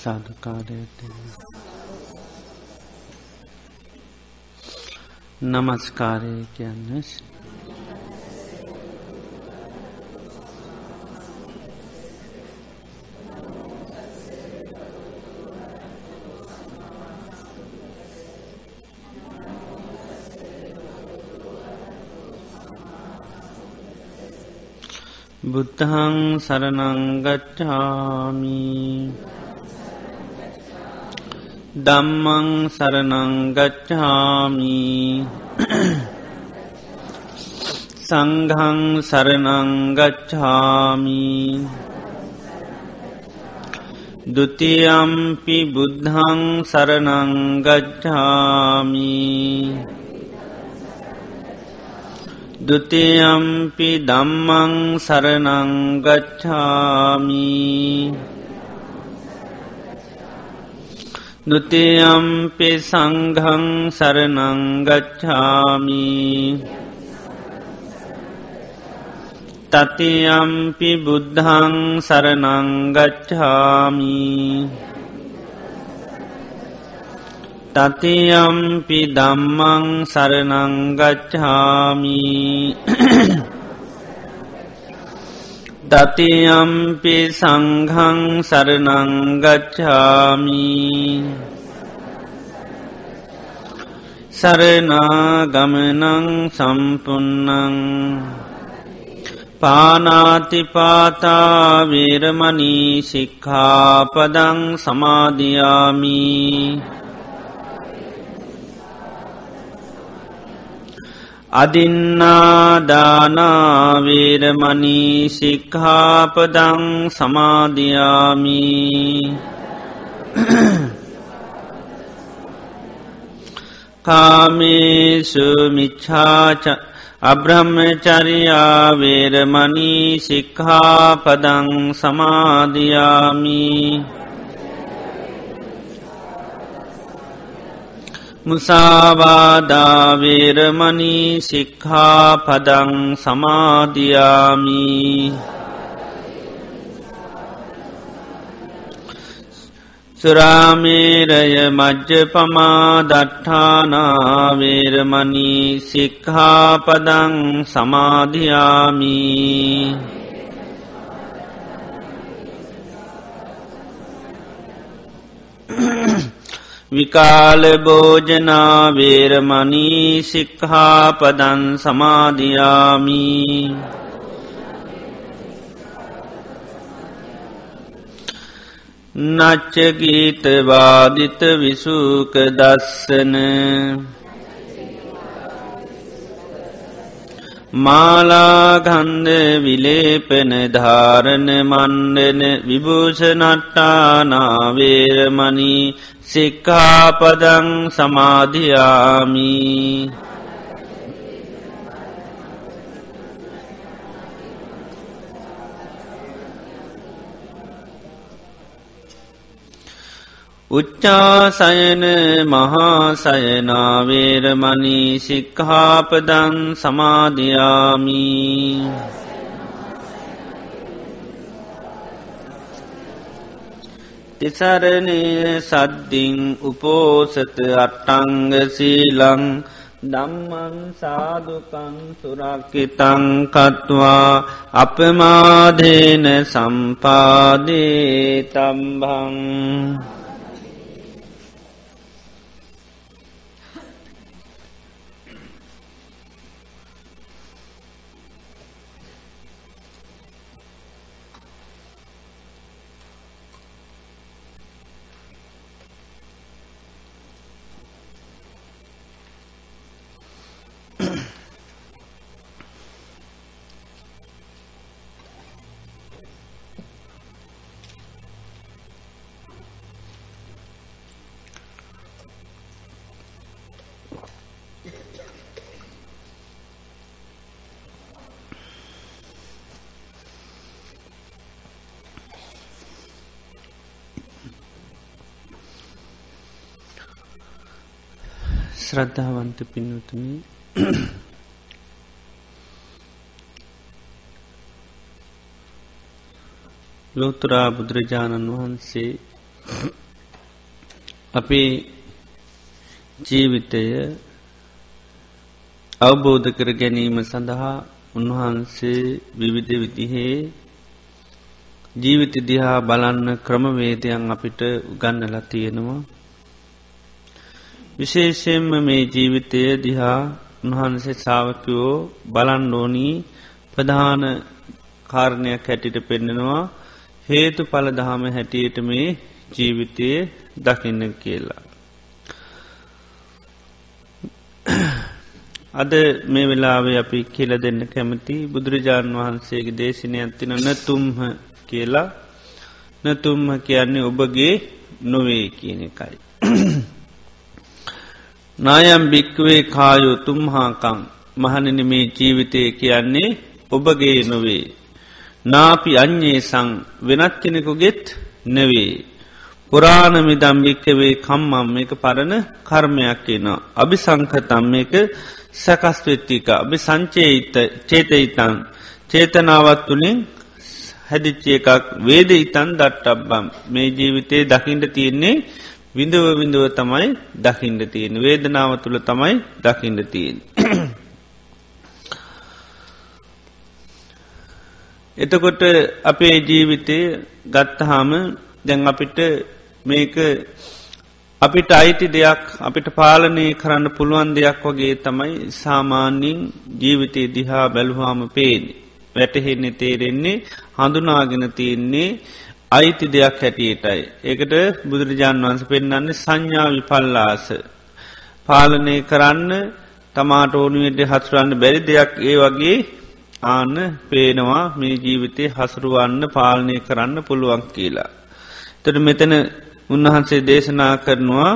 සාධකාරයට නමස්කාරය කියන්න බුද්ධහං සරනංගච්ඡාමි දම්මං සරනංගච්ඡාමි සංඝං සරනංගච්ඡාමි දුතියම්පි බුද්ධං සරනංගච්ඡාමි දුතියම්පි දම්මං සරනංගච්ඡාමි දුතියම්පි සංඝං සරනංගච්ඡාමි තතියම්පි බුද්ධං සරනංගච්ඡාමි තතියම්පි දම්මං සරනංගච්ඡාමි දතියම්පි සංහං සරනංගච්ඡාමි සරනාගමනං සම්පන්නං පානාතිපාතාවේරමනී සික්ඛාපදං සමාධයාමී අදින්නාදානාවේරමනී සික්හාපදං සමාධයාමි කාමේසු මිච්ඡාච අබ්‍රහ්මචරියාවේරමනී සික්හාපදං සමාධයාමී මුසාවාදාවේරමනී සික්හාපදං සමාධයාමි සුරාමේරය මජ්්‍ය පමාදට්ඨානාවේරමනී සික්හාපදං සමාධයාමී විකාල භෝජනාවේරමනී සික්හාපදන් සමාධයාමී නච්චගීතවාදිත විසූක දස්සන. මාලාගන්ධ විලේපන ධාරණ මණ්ඩන විභූෂනට්ටානාවේරමනී සික්කාපදං සමාධයාමී। උච්චාසයන මහාසයනාවේරමනී සික්හාපදං සමාධයාමී। තිසරණය සද්දිින් උපෝසත අට්ටංග සීලං දම්මන් සාදුකන් සුරක්කිතං කත්වා අපමාදේන සම්පාදේ තම්බං ශ්‍රද්ධාවන්ත පින්වතුන ලෝතුරා බුදුරජාණන් වහන්සේ අපේ ජීවිතය අවබෝධ කර ගැනීම සඳහා උන්වහන්සේ විවිධ විදිහේ ජීවිත දිහා බලන්න ක්‍රමවේදයන් අපිට උගන්නලා තියෙනවා. විශේෂයෙන්ම මේ ජීවිතය දිහා උන්වහන්සේ සාාවකයෝ බලන්ඩෝනී ප්‍රධාන කාරණයක් හැටිට පෙන්නෙනවා හේතු පල දහම හැටියට මේ ජීවිතය දකින්න කියලා. අද මේ වෙලාවේ අපි කියල දෙන්න කැමති බුදුරජාණන් වහන්සේගේ දේශනය ඇතින නතුම්හ කියලා නතුම්හ කියන්නේ ඔබගේ නොවේ කියන එකයි. නායම් භික්වේ කායු තුම්හාකං මහනන මේ ජීවිතය කියන්නේ ඔබගේ නොවේ. නාපි අඥ්ඥේ සං වෙනත් කෙනෙකුගෙත් නෙවේ. පුරාණමිදම් භික්කවේ කම්මම් එක පරණ කර්මයක් කියනවා. අභි සංකතම් එක සැකස්වෙත්තික අභි සංචේත චේතයිතන් චේතනාවත් තුළින් හැදිච්චේ එකක් වේද ඉතන් දට්ටබ්බම් මේ ජීවිතයේ දකිින්ට තියෙන්නේ විඳව විඳව තමයි දකිින්ට තියෙන වේදනාව තුළ තමයි දකිින්ට තියෙන්. එතකොට අපේ ජීවිතය ගත්තහාම දැන් අපිට මේක අපිට අයිති දෙයක් අපිට පාලනය කරන්න පුළුවන් දෙයක් වගේ තමයි සාමාන්‍යින් ජීවිතය දිහා බැලුහාම පේන. වැටහෙන්නේ තේරෙන්නේ හඳුනාගෙන තියෙන්නේ අයිති දෙයක් හැටියටයි. ඒකට බුදුරජාණන් වන්ස පෙන්න්නන්නේ සංඥා විපල්ලාස. පාලනය කරන්න තමාට ඕනුවට හසුරන්න බැරි දෙයක් ඒ වගේ ආන්න පේනවා මේ ජීවිතය හසුරුවන්න පාලනය කරන්න පුළුවන් කියලා. තොට මෙතන උන්වහන්සේ දේශනා කරනවා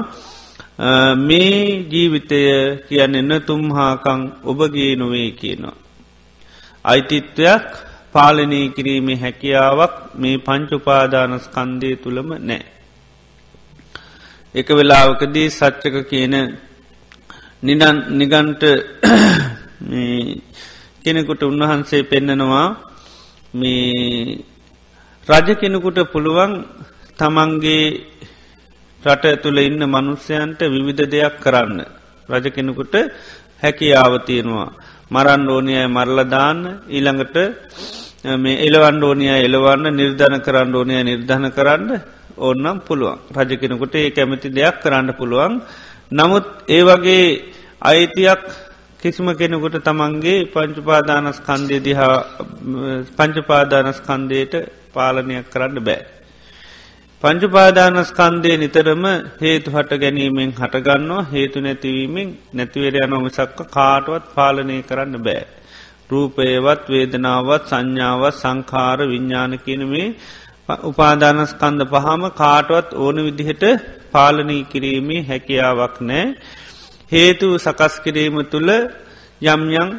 මේ ජීවිතය කියන්න එන්න තුම්හාකං ඔබගේ නොවේ කියනවා. අයිතිත්වයක් පාලනය කිරීමේ හැකියාවක් මේ පංචුපාදානස්කන්දය තුළම නෑ. එක වෙලාවකදී සච්චක කියන නිදන් නිගන්ට කෙනෙකුට උන්වහන්සේ පෙන්නනවා මේ රජ කෙනෙකුට පුළුවන් තමන්ගේ රට තුළ ඉන්න මනුස්්‍යයන්ට විවිධ දෙයක් කරන්න. රජ කෙනෙකුට හැකියාවතියෙනවා. මරන් ඕනියයි මරලදාන්න ඊළඟට මේ එලවන්ඩෝනිය එලවන්න නිර්ධන කරන්න ඕනය නිර්ධන කරන්න ඕන්නම් පුළුවන් රජ කෙනෙකුට ඒ කැමති දෙයක් කරන්න පුළුවන්. නමුත් ඒ වගේ අයිතියක් කිසිම කෙනෙකුට තමන්ගේ පංචුපාදානස්කන්දය දිහා පංචපාදානස්කන්දයට පාලනයක් කරන්න බෑ. පංචුපාදානස්කන්දය නිතරම හේතු හට ගැනීමෙන් හටගන්නවා හේතු නැතිවීමෙන් නැතිවර යනොමිසක්ක කාටුවත් පාලනය කරන්න බෑ. රූපයවත් වේදනාවත් සංඥාවත් සංකාර විඤ්ඥාන කියනමේ උපාදානස්කන්ද පහම කාටුවත් ඕන විදිහට පාලනී කිරීමේ හැකියාවක් නෑ හේතු සකස් කිරීම තුළ යම්යං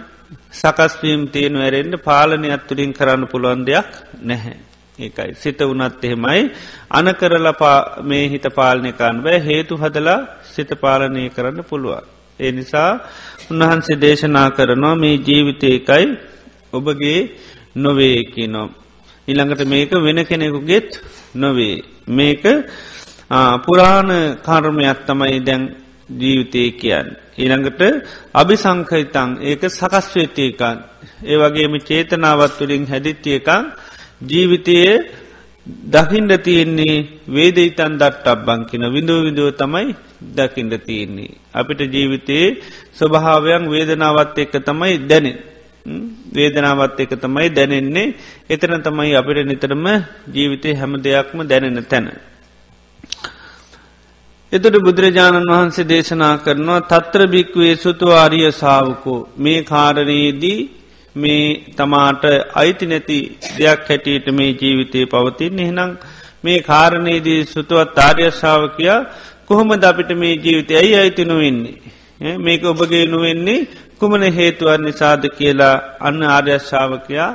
සකස්වීම් තියෙන වැරෙන්ට පාලනය අත්තුරින් කරන්න පුළුවන් දෙයක් නැහැ. ඒකයි සිත වනත් එහෙමයි අනකරල මේ හිත පාලනයකාන් බෑ හේතු හදලා සිත පාලනය කරන්න පුළුවන්. ඒ නිසා උන්වහන්සේ දේශනා කරනවා මේ ජීවිතයකයි ඔබගේ නොවේකි නොම්. ඉළඟට මේක වෙන කෙනෙකුගෙත් නොවේ. මේක පුරාණ කර්මයක් තමයි දැන් ජීවිතය කියන්න. ඊළඟට අභිසංකහිතං ඒක සකස්වේතියකන් ඒ වගේම චේතනාවත්තුලින් හැදිත්තියකං ජීවිතයේ දකිින්ඩ තියෙන්නේ වේදයිතන් දට් අබ්බංකින විඳෝ විදුව තමයි දකිින්ඩ තියෙන්නේ. අපිට ජීවිතයේ ස්වභාවයන් වේදනාවත් එක්ක තමයි දැනෙන්. වේදනාවත් එක තමයි දැනෙන්නේ එතන තමයි අපිට නිතරම ජීවිතය හැම දෙයක්ම දැනෙන තැන. එතට බුදුරජාණන් වහන්සේ දේශනා කරනවා තත්‍ර භික්වේ සුතුවාරිය සාාවකෝ මේ කාරණයේදී මේ තමාට අයිති නැති දෙයක් හැටියට මේ ජීවිතය පවතින් එහෙනම් මේ කාරණයේදී සුතුවත් ආර්යශාවකයා කොහොමද අපිට මේ ජීවිතය ඇයි අයිති නොවෙන්නේ මේක ඔබගේ නුවෙන්නේ කුමන හේතුවන් නිසාද කියලා අන්න ආර්යශාවකයා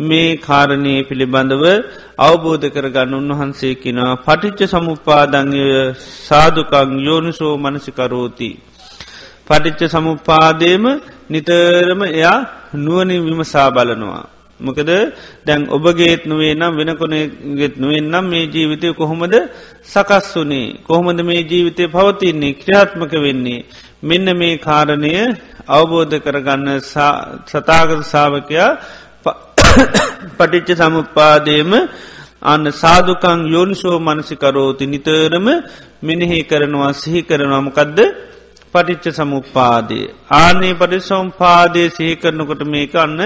මේ කාරණය පිළිබඳව අවබෝධ කරගන්න උන්වහන්සේ කිනවා පටිච්ච සමුපාදංය සාධකං යෝනිසෝ මනසිකරෝති. පටිච්ච සමුපාදයම නිතරම එයා නුවනින් විමසා බලනවා. මොකද? දැන් ඔබගේත් නුවේ නම් වෙන කොනෙගෙත් නුවෙන් නම් මේ ජීවිතය කොහොමද සකස් වනේ? කොහොමද මේ ජීවිතය පවතින්නේ? ක්‍රියාත්මක වෙන්නේ? මෙන්න මේ කාරණය අවබෝධ කරගන්න සතාගත සාාවකයා පටිච්ච සමුපාදයම අන්න සාධකං යෝනිසෝ මනසිකරෝති නිතරම මෙනෙහි කරනවා සිහි කරනවාමකදද පටිච්ච සමුපාදය. ආනේ පටිසම්පාදය සිහි කරනකොට මේක අන්න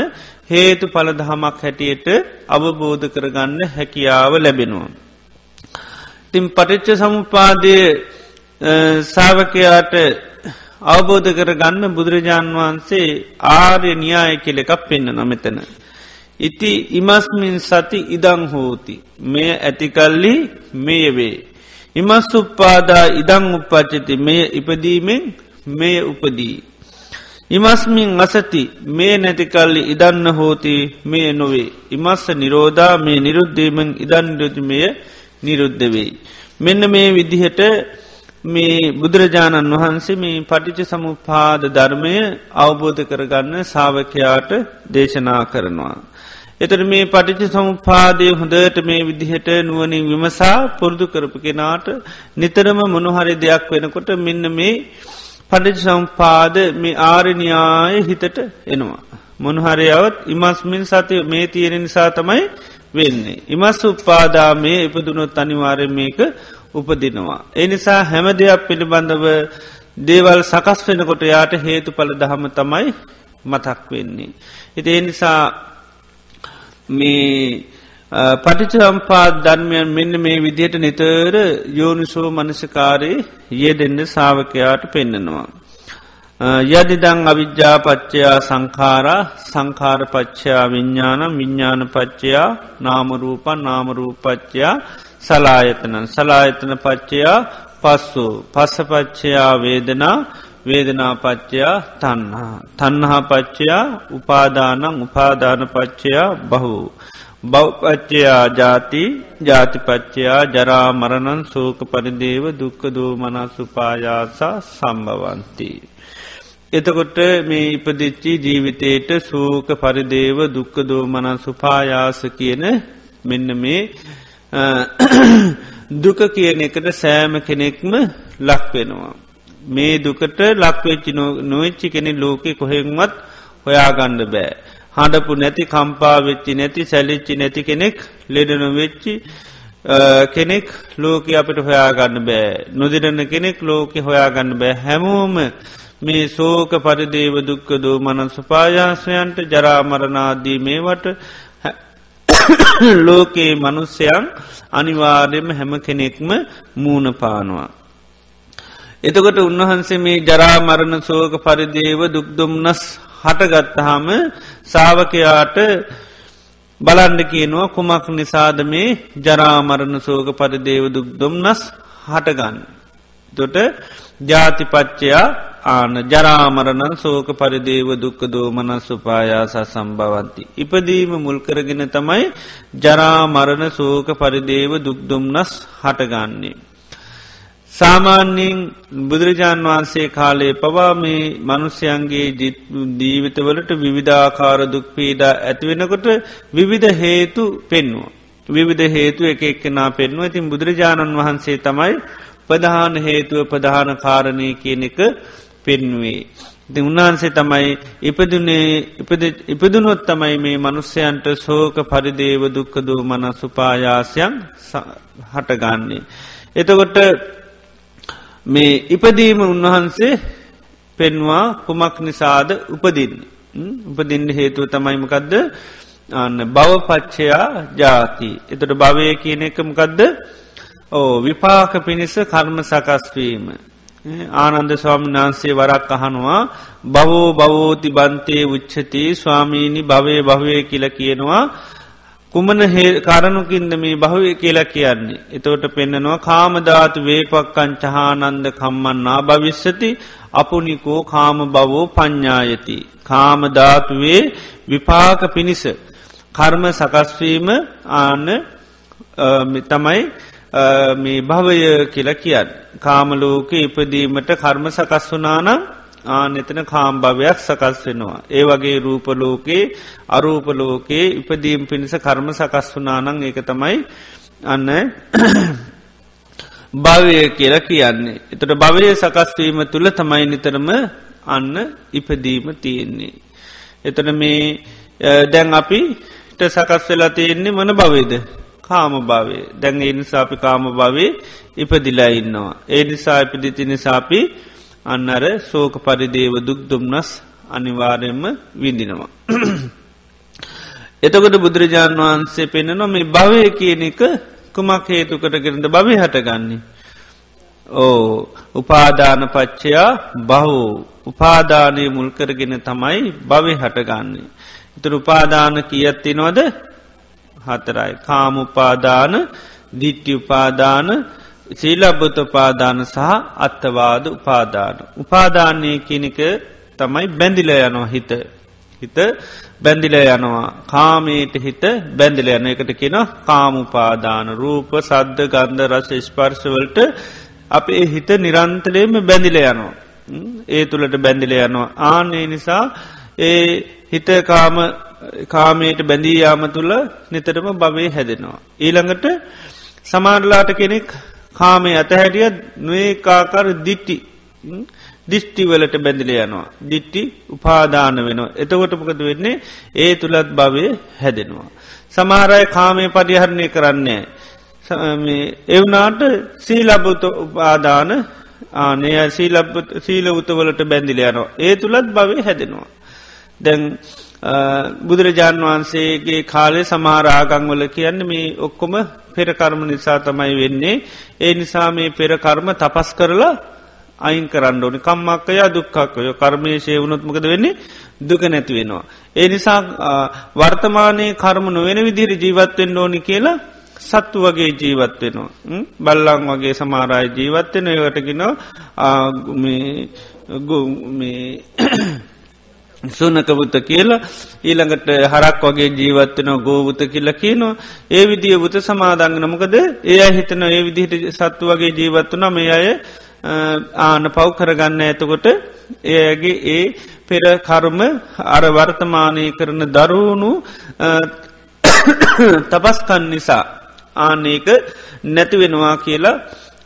හේතු පලදහමක් හැටියට අවබෝධ කරගන්න හැකියාව ලැබෙනවා. තින් පටිච්ච සමුපාදය සාාවකයාට අවබෝධ කරගන්න බුදුරජාණන් වහන්සේ ආර්ය න්‍යාය කෙලෙකක් පෙන්න්න නොමෙතන. ඉති ඉමස්මින් සති ඉදං හෝති මෙය ඇතිකල්ලි මෙය වේ. ඉමස් උප්පාදා ඉදං උපච්චති මෙය ඉපදීමෙන් මෙය උපදී. ඉමස්මින් අසති මේ නැතිකල්ලි ඉදන්න හෝති මේ නොවේ. ඉමස්ස නිරෝධා මේ නිරුද්ධීමෙන් ඉදන්ඩතිමය නිරුද්ධ වෙයි. මෙන්න මේ විදිහට මේ බුදුරජාණන් වහන්සේ මේ පටිච සමුපාද ධර්මය අවබෝධ කරගන්න සාාවකයාට දේශනා කරනවා. එතර මේ පටිච සමුපාදය හොඳට මේ විදිහට නුවනින් විමසා පුරුදු කරපු කෙනාට නිතරම මොනහරි දෙයක් වෙනකොට මෙන්න මේ පටිච සම්පාද මේ ආරණයාය හිතට එනවා. මොනහරයාවත් ඉමස්මින් සතය මේ තියෙන නිසා තමයි වෙන්නේ. ඉමස් උපාදා මේ ඉපදුනොත් අනිවාරය මේක උපදිනවා. එනිසා හැම දෙයක් පිළිබඳව දේවල් සකස් වෙනකොට යාට හේතු පල දහම තමයි මතක් වෙන්නේ. එති එනිසා මේ පටිචම්පාත් ධර්මයන් මෙන්න මේ විදිහට නිතර යෝනිසෝ මනසකාරයේ ඒ දෙන්න සාාවකයාට පෙන්න්නනවා. යදිදං අවිද්‍යාපච්චයා සංකාරා සංකාරපච්චයා විඤ්ඥාන විඤ්ඥානපච්චයා නාමරූපන් නාමරූපච්චයා සලායතනන් සලායතන පච්චයා පස්සු පස්සපච්චයා වේදනා වේදනාපච්චයා තන්හා. තන්හා පච්චයා උපාදානං උපාධානපච්චයා බහු. බෞපච්චයා ජාති ජාතිපච්චයා ජරාමරණන් සෝක පරිදේව දුක්ක දූමනසුපායාසා සම්භවන්ති. එතකොට මේ ඉපදිච්චි ජීවිතයට සූක පරිදේව දුක්ක දෝමනන් සුපායාස කියන මෙන්න මේ දුක කියන එකට සෑම කෙනෙක්ම ලක්වෙනවා. මේ දුකට ලක්වෙච්චි නොවෙච්චි කෙනෙ ලෝකෙ කොහෙක්මත් හොයාගණ්ඩ බෑ. හඬපු නැති කම්පා වෙච්චි නැති සැලිච්චි නැති කෙනෙක් ලෙඩන වෙච්චි කෙනෙක් ලෝක අපට හොයාගන්න බෑ. නොදිරන්න කෙනෙක් ලෝකෙ හොයාගන්න බෑ හැමෝම මේ සෝක පරිදේව දුක්ක දෝ මන සුපායාසයන්ට ජරාමරණාදී මේවට ලෝකයේ මනුස්සයන් අනිවාර්යම හැම කෙනෙක්ම මූුණ පානවා. එතකොට උන්වහන්සේ මේ ජරාමරණ සෝක පරිදේව දුක්දුම්නස් හටගත්තහම සාාවකයාට බලන්ඩ කියනවා කුමක් නිසාද මේ ජරාමරණ සෝක පරිදේව දුක්දුම්නස් හටගන්න. තොට ජාතිපච්චයා ආන ජරාමරණ සෝක පරිදේව දුක්ක දෝමන සුපායාස සම්භවන්ති. ඉපදීම මුල්කරගෙන තමයි ජරාමරණ සෝක පරිදේව දුක්දුම්නස් හටගන්නේ. සාමාන්‍යයෙන් බුදුරජාණන් වහන්සේ කාලේ පවා මේ මනුස්්‍යයන්ගේ දීවිතවලට විවිධාකාර දුක්පීඩා ඇතිවෙනකොට විවිධ හේතු පෙන්වා. විවිධ හේතු එක එක්කෙනා පෙන්ව ඉතින් බුදුරජාණන් වහන්සේ තමයි ප්‍රධාන හේතුව ප්‍රධාන කාරණය කියන එක පෙන්වේ. ති උන්වහන්සේ තමයි ඉපදුනේ ඉපදුනොත් තමයි මේ මනුස්්‍යයන්ට සෝක පරිදේව දුක්කදූ මන සුපායාසයන් හටගන්නේ. එතකොට මේ ඉපදීම උන්වහන්සේ පෙන්වා කුමක් නිසාද උපදින්න. උපදින්න හේතුව තමයිමකදද අන්න බවපච්චයා ජාති. එතට භවය කියන එකමකදද ඕ විපාක පිණිස කර්ම සකස්වීම. ආනන්ද ස්වාමන් වහන්සේ වරක් අහනවා බවෝ බවෝති බන්තේ උච්චති ස්වාමීණි භවය භවය කියල කියනවා කුමන කරනුකින්ද මේ භවය කියලා කියන්නේ. එතවට පෙන්නනවා කාමධාතු වේපක්කං චහානන්ද කම්මන්නා භවිස්සති අපපුනිකෝ කාම බවෝ පඤ්ඥායති. කාමධාතුවේ විපාක පිණිස. කර්ම සකස්වීම ආන්න තමයි මේ භවය කියලා කියන්න. කාමලෝක ඉපදීමට කර්ම සකස් වනානම් ආනෙතන කාම් භවයක් සකස් වෙනවා. ඒ වගේ රූපලෝකේ අරූපලෝකේ ඉපදීම් පිණිස කර්ම සකස් වනානං ඒක තමයි අන්න භවය කියලා කියන්නේ. එතට භවය සකස්වීම තුළ තමයි නිතරම අන්න ඉපදීම තියෙන්නේ. එතන මේ දැන් අපිට සකස් වෙලා තියෙන්නේ මන භවේද කාම භාවේ දැන් ඒ නිසාපි කාම භවේ ඉපදිලා ඉන්නවා. ඒ නිසා ඉපදිති නිසාපි අන්න අර සෝක පරිදේව දුක් දුම්නස් අනිවාරයෙන්ම විඳිනවා. එතකොට බුදුරජාණන් වහන්සේ පෙන්න්නන මේ භවය කියන එක කුමක් හේතුකට කරද භවි හටගන්නේ. ඕ උපාදාන පච්චයා බහෝ උපාදානය මුල් කරගෙන තමයි භවි හටගන්නේ. ඉතුර උපාදාන කියත්තිනවද හතරයි. කාමුපාදාන දිට්ටි උපාදාන සීලබ්බත උපාදාන සහ අත්තවාද උපාදාන. උපාධානය කියනික තමයි බැඳිල යනවා හිත. හිත බැඳිල යනවා කාමයට හිත බැඳිල යන එකට කියෙන කාමුපාදාන රූප සද්ධ ගන්ධ රස ස්පර්ශවලට අපේ හිත නිරන්තරයම බැඳිල යනවා. ඒ තුළට බැඳිල යනවා. ආනේ නිසා ඒ හිත කාම කාමයට බැඳී යාම තුළ නිතරම භවය හැදෙනවා. ඊළඟට සමාරලාට කෙනෙක් කාමය ඇතහැටිය නොඒකාකර දිට්ටි දිිෂ්ටිවලට බැඳිල යනවා. දිට්ටි උපාදාන වෙනවා. එතකොටමකද වෙන්නේ ඒ තුළත් භවය හැදෙනවා. සමාරය කාමය පරිහරණය කරන්නේ. එවනාට සීලබුත උපාදාන ආනය සීල උතවලට බැඳිල යනවා. ඒ තුළත් භවය හැදෙනවා. දැන් බුදුරජාණන් වහන්සේගේ කාලේ සමාරාගංවල කියන්න මේ ඔක්කොම පෙරකර්ම නිසා තමයි වෙන්නේ. ඒ නිසා මේ පෙරකර්ම තපස් කරලා අයින් කරන්න ඕනි කම්මක්කයා දුක්කක්කය කර්මේශය වුණොත්මකද වෙන්නේ දුක නැති වෙනවා. ඒ නිසා වර්තමානයේ කර්ම නොවෙන විදිර ජීවත්වෙන් ඕනි කියලා සත්තු වගේ ජීවත් වෙනවා. බල්ලං වගේ සමාරයි ජීවත්වෙන යටගෙන මේ සුනකබුත කියලා ඊළඟට හරක් වගේ ජීවත්වන ගෝවත කියල කියනවා. ඒ විදිිය බුත සමාදංගන මොකද ඒ හිතන ඒ විදිහට සත්තු වගේ ජීවත්වන මේ අය ආන පව් කරගන්න. ඇතකොට ඒගේ ඒ පෙර කර්ම අර වර්තමානය කරන දරුණු තපස්කන් නිසා ආනක නැතිවෙනවා කියලා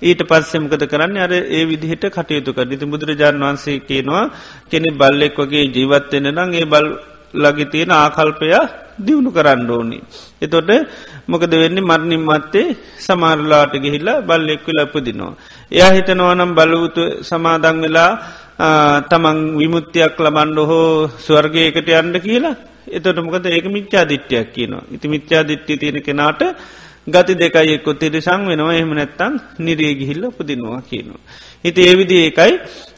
ඊට පස්සෙමකද කරන්න අර ඒ විදිහට කටයුතුක ඉති බුදුරජාණන් වන්සේ කියනවා කෙනෙ බල්ලෙක් වගේ ජීවත්වෙන නං ඒ බල් ලගි තියෙන ආකල්පයා දියුණු කරන්න ඕනි. එතොට මොකද වෙන්නේ මරණින් මත්තේ සමාරලාට ගිහිල්ලා බල්ලෙක්ව ලපදිනවා. එයා හිතනවනම් බලවුතු සමාදං වෙලා තමන් විමුත්තියක් ලබන්ඩ හෝ ස්වර්ගයකට යන්න කියලා එතොට මොකද ඒක මිච්චා දිට්්‍යයක් කියනවා. ඉති මිච්චා දිට්ටි තියෙන කෙනාට ගති දෙකයි එක්කො තිරිසං වෙනවා එහෙම නැත්තං නිරේ ගිහිල්ල උපදිනවා කියනවා. හිති ඒවිදි ඒකයි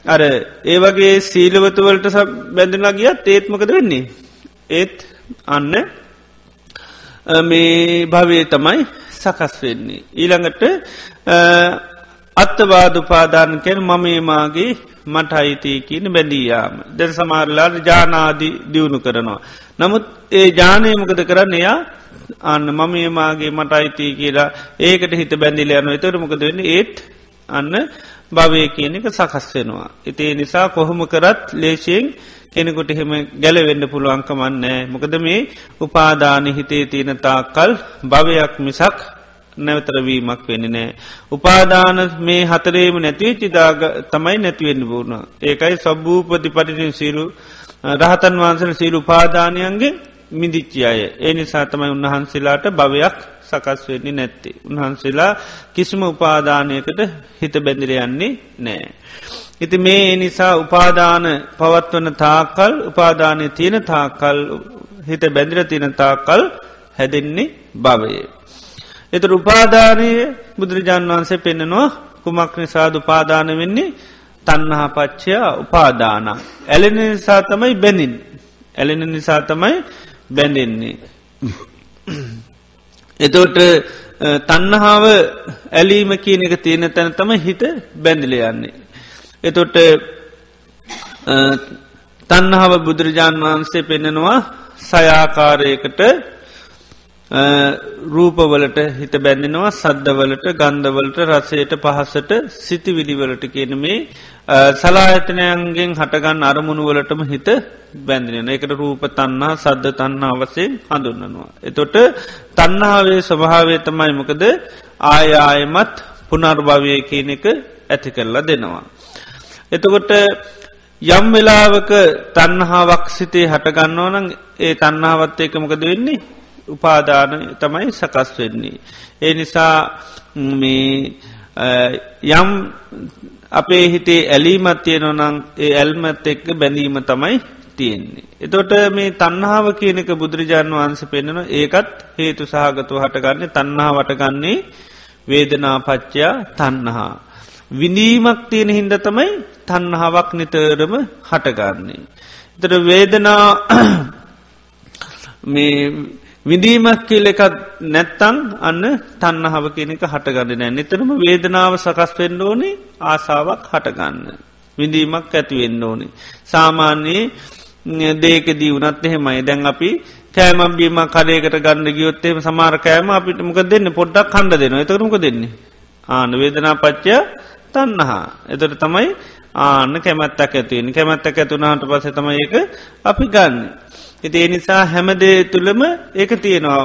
අර ඒ වගේ සීලවතුවලට බැඳලා ගියත් ඒත්මකද වෙන්නේ. ඒත් අන්න මේ භවය තමයි සකස් වෙන්නේ. ඊළඟට අත්තවාදුපාදාන කෙන මමේමාගේ මට අයිතිය කියන බැඳීයාම. දැ සමාරලාට ජානාදී දියුණු කරනවා. නමුත් ඒ ජානයමකද කරන්න එයා අන්න මම ඒමාගේ මට අයිතිය කියලා ඒකට හිත බැඳිල යන එතර මොකද වෙන්න ඒත් අන්න භවය කියන එක සකස් වෙනවා. ඉතිේ නිසා කොහොම කරත් ලේශයෙන් කෙනෙකුට එහෙම ගැලවෙන්න පුළුවන්කමන්නෑ. මොකද මේ උපාදාන හිතේ තියෙන තාකල් භවයක් මිසක් නැවතරවීමක් වෙන නෑ. උපාදාන මේ හතරේම නැතිව චිදාග තමයි නැතිවෙන්න බූුණ. ඒකයි සබ්භූපති පටිටින් සීරු රහතන් වහන්සල සීරු පාදානයන්ගේ මිදිච්චි අය. ඒ නිසා තමයි උන්වහන්සේලාට භවයක් සකස් වෙන්නේ නැත්ති. උන්වහන්සේලා කිසිම උපාදානයකට හිත බැඳිරයන්නේ නෑ. ඉති මේ නිසා උපාදාන පවත්වන තාකල් උපාදානය තියෙන තාකල් හිත බැඳිර තියෙන තාකල් හැදෙන්නේ භවයේ. එත උපාධානය බුදුරජාණන් වහන්සේ පෙන්න්නනවා කුමක් නිසාද උපාදාන වෙන්නේ තන්නහා පච්චයා උපාදාන. ඇලෙන නිසා තමයි බැඳින්. ඇලෙන නිසා තමයි බැඳෙන්නේ. එතෝට තන්නහාාව ඇලීම කියන එක තියෙන තැන තම හිත බැඳිල යන්නේ. එතොට තන්නහාව බුදුරජාණන් වහන්සේ පෙන්නෙනවා සයාකාරයකට රූපවලට හිත බැඳෙනවා සද්ධවලට ගන්ධවලට රසයට පහසට සිති විදිවලට කියන මේ සලායතනයන්ගෙන් හටගන්න අරමුණුවලටම හිත බැඳෙන එකට රූප තන්නා සද්ධ තන්නා වසයෙන් හඳුන්නනවා. එතොට තන්නාවේ ස්වභාවය තමයි මොකද ආයායමත් පුනර්භවය කියන එක ඇති කරලා දෙනවා. එතකොට යම් වෙලාවක තන්නහාවක් සිතේ හටගන්නව නම් ඒ තන්නාවත් ඒක මොකද වෙන්නේ උපාදාන තමයි සකස් වෙන්නේ. ඒ නිසා මේ යම් අපේ හිතේ ඇලීමත් තියෙනවනං ඒ ඇල්මත් එක්ක බැඳීම තමයි තියෙන්නේ. එතොට මේ තන්නාව කියනක බුදුරජාණන් වහන්ස පෙන්න්නන ඒකත් හේතු සහගතු හටගන්නේ තන්නා වටගන්නේ වේදනාපච්චයා තන්නහා. විඳීමක් තියෙන හින්ද තමයි තන්නහාවක් නිතරම හටගන්නේ. එතට වේදනා මේ විඳීමක් කියල එකත් නැත්තං අන්න තන්නහාව කියනක හටගන්න නෑ නිතරම වේදනාව සකස් වෙන්න ඕනේ ආසාාවක් හටගන්න. විඳීමක් ඇතිවෙන්න ඕනේ. සාමාන්‍යයේ දේක දීවනත් එහෙමයි දැන් අපි කෑමම් බීම කඩයකට ගන්න ගියොත්තේම සමාර කෑම අපිට මොක දෙන්න පොඩ්ඩක් කණ්ඩ දෙනවා එතරමක දෙන්නේ. ආන වේදනා පච්චය තන්නහා. එතට තමයි ආන්න කැමැත්තක් ඇතිවෙන කැමැත්තක් ඇතුනාට පස තමයි ඒක අපි ගන්න. එති ඒ නිසා හැමදේ තුළම ඒක තියෙනවා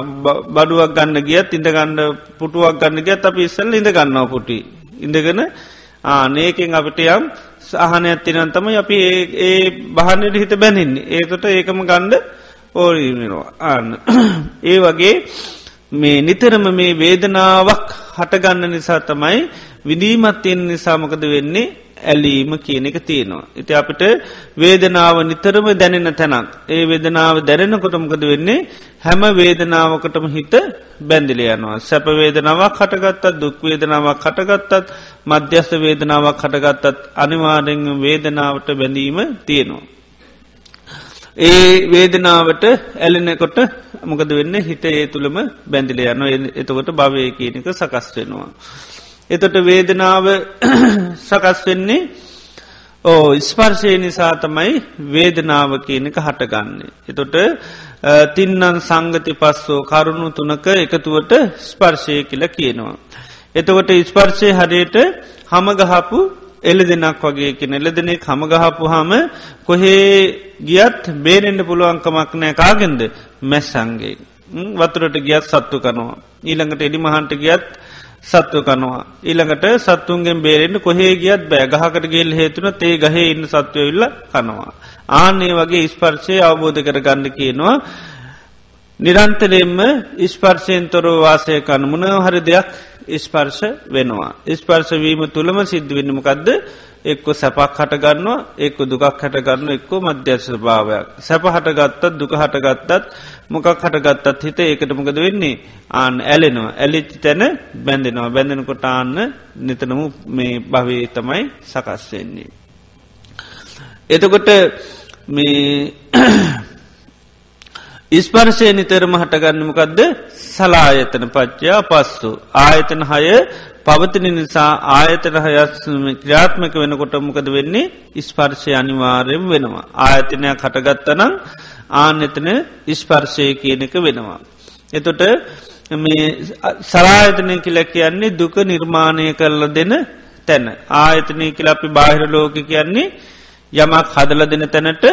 බඩුවක් ගන්න ගියත් ඉඳ ගන්න පුටුවක් ගන්න ගියත් අප ඉස්සල් ඉඳ ගන්නවා පුටි. ඉඳගෙන ආනේකෙන් අපිට යම් සහන ඇත්තිනන්තම අපි ඒ බහන්නට හිත බැනින්නේ ඒතොට ඒකම ගණ්ඩ ඕරීනවා ආන්න. ඒ වගේ මේ නිතරම මේ වේදනාවක් හටගන්න නිසා තමයි විදීමත්තියෙන් නිසාමකද වෙන්නේ ඇලීම කියන එක තියෙනවා. ඉති අපිට වේදනාව නිතරම දැනෙන තැනක්. ඒ වේදනාව දැනෙන කොටමකද වෙන්නේ හැම වේදනාවකටම හිත බැඳිල යනවා. සැප වේදනාවක් කටගත්තත් දුක්වේදනාවක් කටගත්තත් මධ්‍යස්ත වේදනාවක් කටගත්තත් අනිවාරෙන් වේදනාවට බැඳීම තියෙනවා. ඒ වේදනාවට ඇලෙනකොට මොකද වෙන්න හිත ඒ තුළම බැඳිල යන එතකොට භවය කියනක සකස් වෙනවා. එතොට වේදනාව සකස් වෙන්නේ ඕ ස්පර්ශය නිසා තමයි වේදනාව කියනක හටගන්නේ. එතොට තින්නන් සංගති පස්සෝ කරුණු තුනක එකතුවට ස්පර්ශය කියල කියනවා. එතකොට ස්පර්ශය හරයට හමගහපු එල දෙනක් වගේ කියෙන එල දෙනෙ හමගහපු හම කොහේ ගියත් බේරෙන්ට පුළුවන්කමක් නෑ කාගෙන්ද මැස්සන්ගේ වතුරට ගියත් සත්තු කනවා. ඊළඟට එඩි මහන්ට ගියත් සත්ව කනවා. ඊළඟට සත්තුන්ගෙන් බේරෙන්න්න කොහේ ගියත් බෑ ගහකට ගෙල් හේතුන තේ ගහේ ඉන්න සත්වයවිල්ල කනවා. ආනේ වගේ ස්පර්ශය අවබෝධ කර ගන්න කියනවා. නිරන්තරෙන්ම ස්පර්ශයෙන් තොරව වාසය කන මුණ හරි දෙයක් ස්පර්ශ වෙනවා. ස්පර්ශවීම තුළම සිද්ධ වෙන්නමකක්ද එක්කො සැපක් හටගන්නවා එක්ක දුකක් හටගන්න එක්කෝ මධ්‍යශ භාවයක්. සැප හටගත්තත් දුක හටගත්තත් මොකක් හටගත්තත් හිත ඒකට මොකද වෙන්නේ ආන ඇලෙනවා ඇලිච්චි තැන බැඳෙනවා බැඳෙනකොට ආන්න නිතනමු මේ භවේ තමයි සකස් වෙන්නේ. එතකොට මේ ඉස්පර්ශය නිතරම හටගන්නමකක්ද සලායතන පච්චයා පස්සු ආයතන හය පවතින නිසා ආයතන හයස්ම ක්‍රියාත්මක වෙනකොට මොකද වෙන්නේ ඉස්පර්ශය අනිවාර්යම වෙනවා. ආයතනයක් හටගත්තනම් ආනෙතන ඉස්පර්ශය කියනක වෙනවා. එතොට මේ සලායතනය කියල කියන්නේ දුක නිර්මාණය කරල දෙන තැන. ආයතනය කියල අපි බාහිර ලෝක කියන්නේ යමක් හදල දෙන තැනට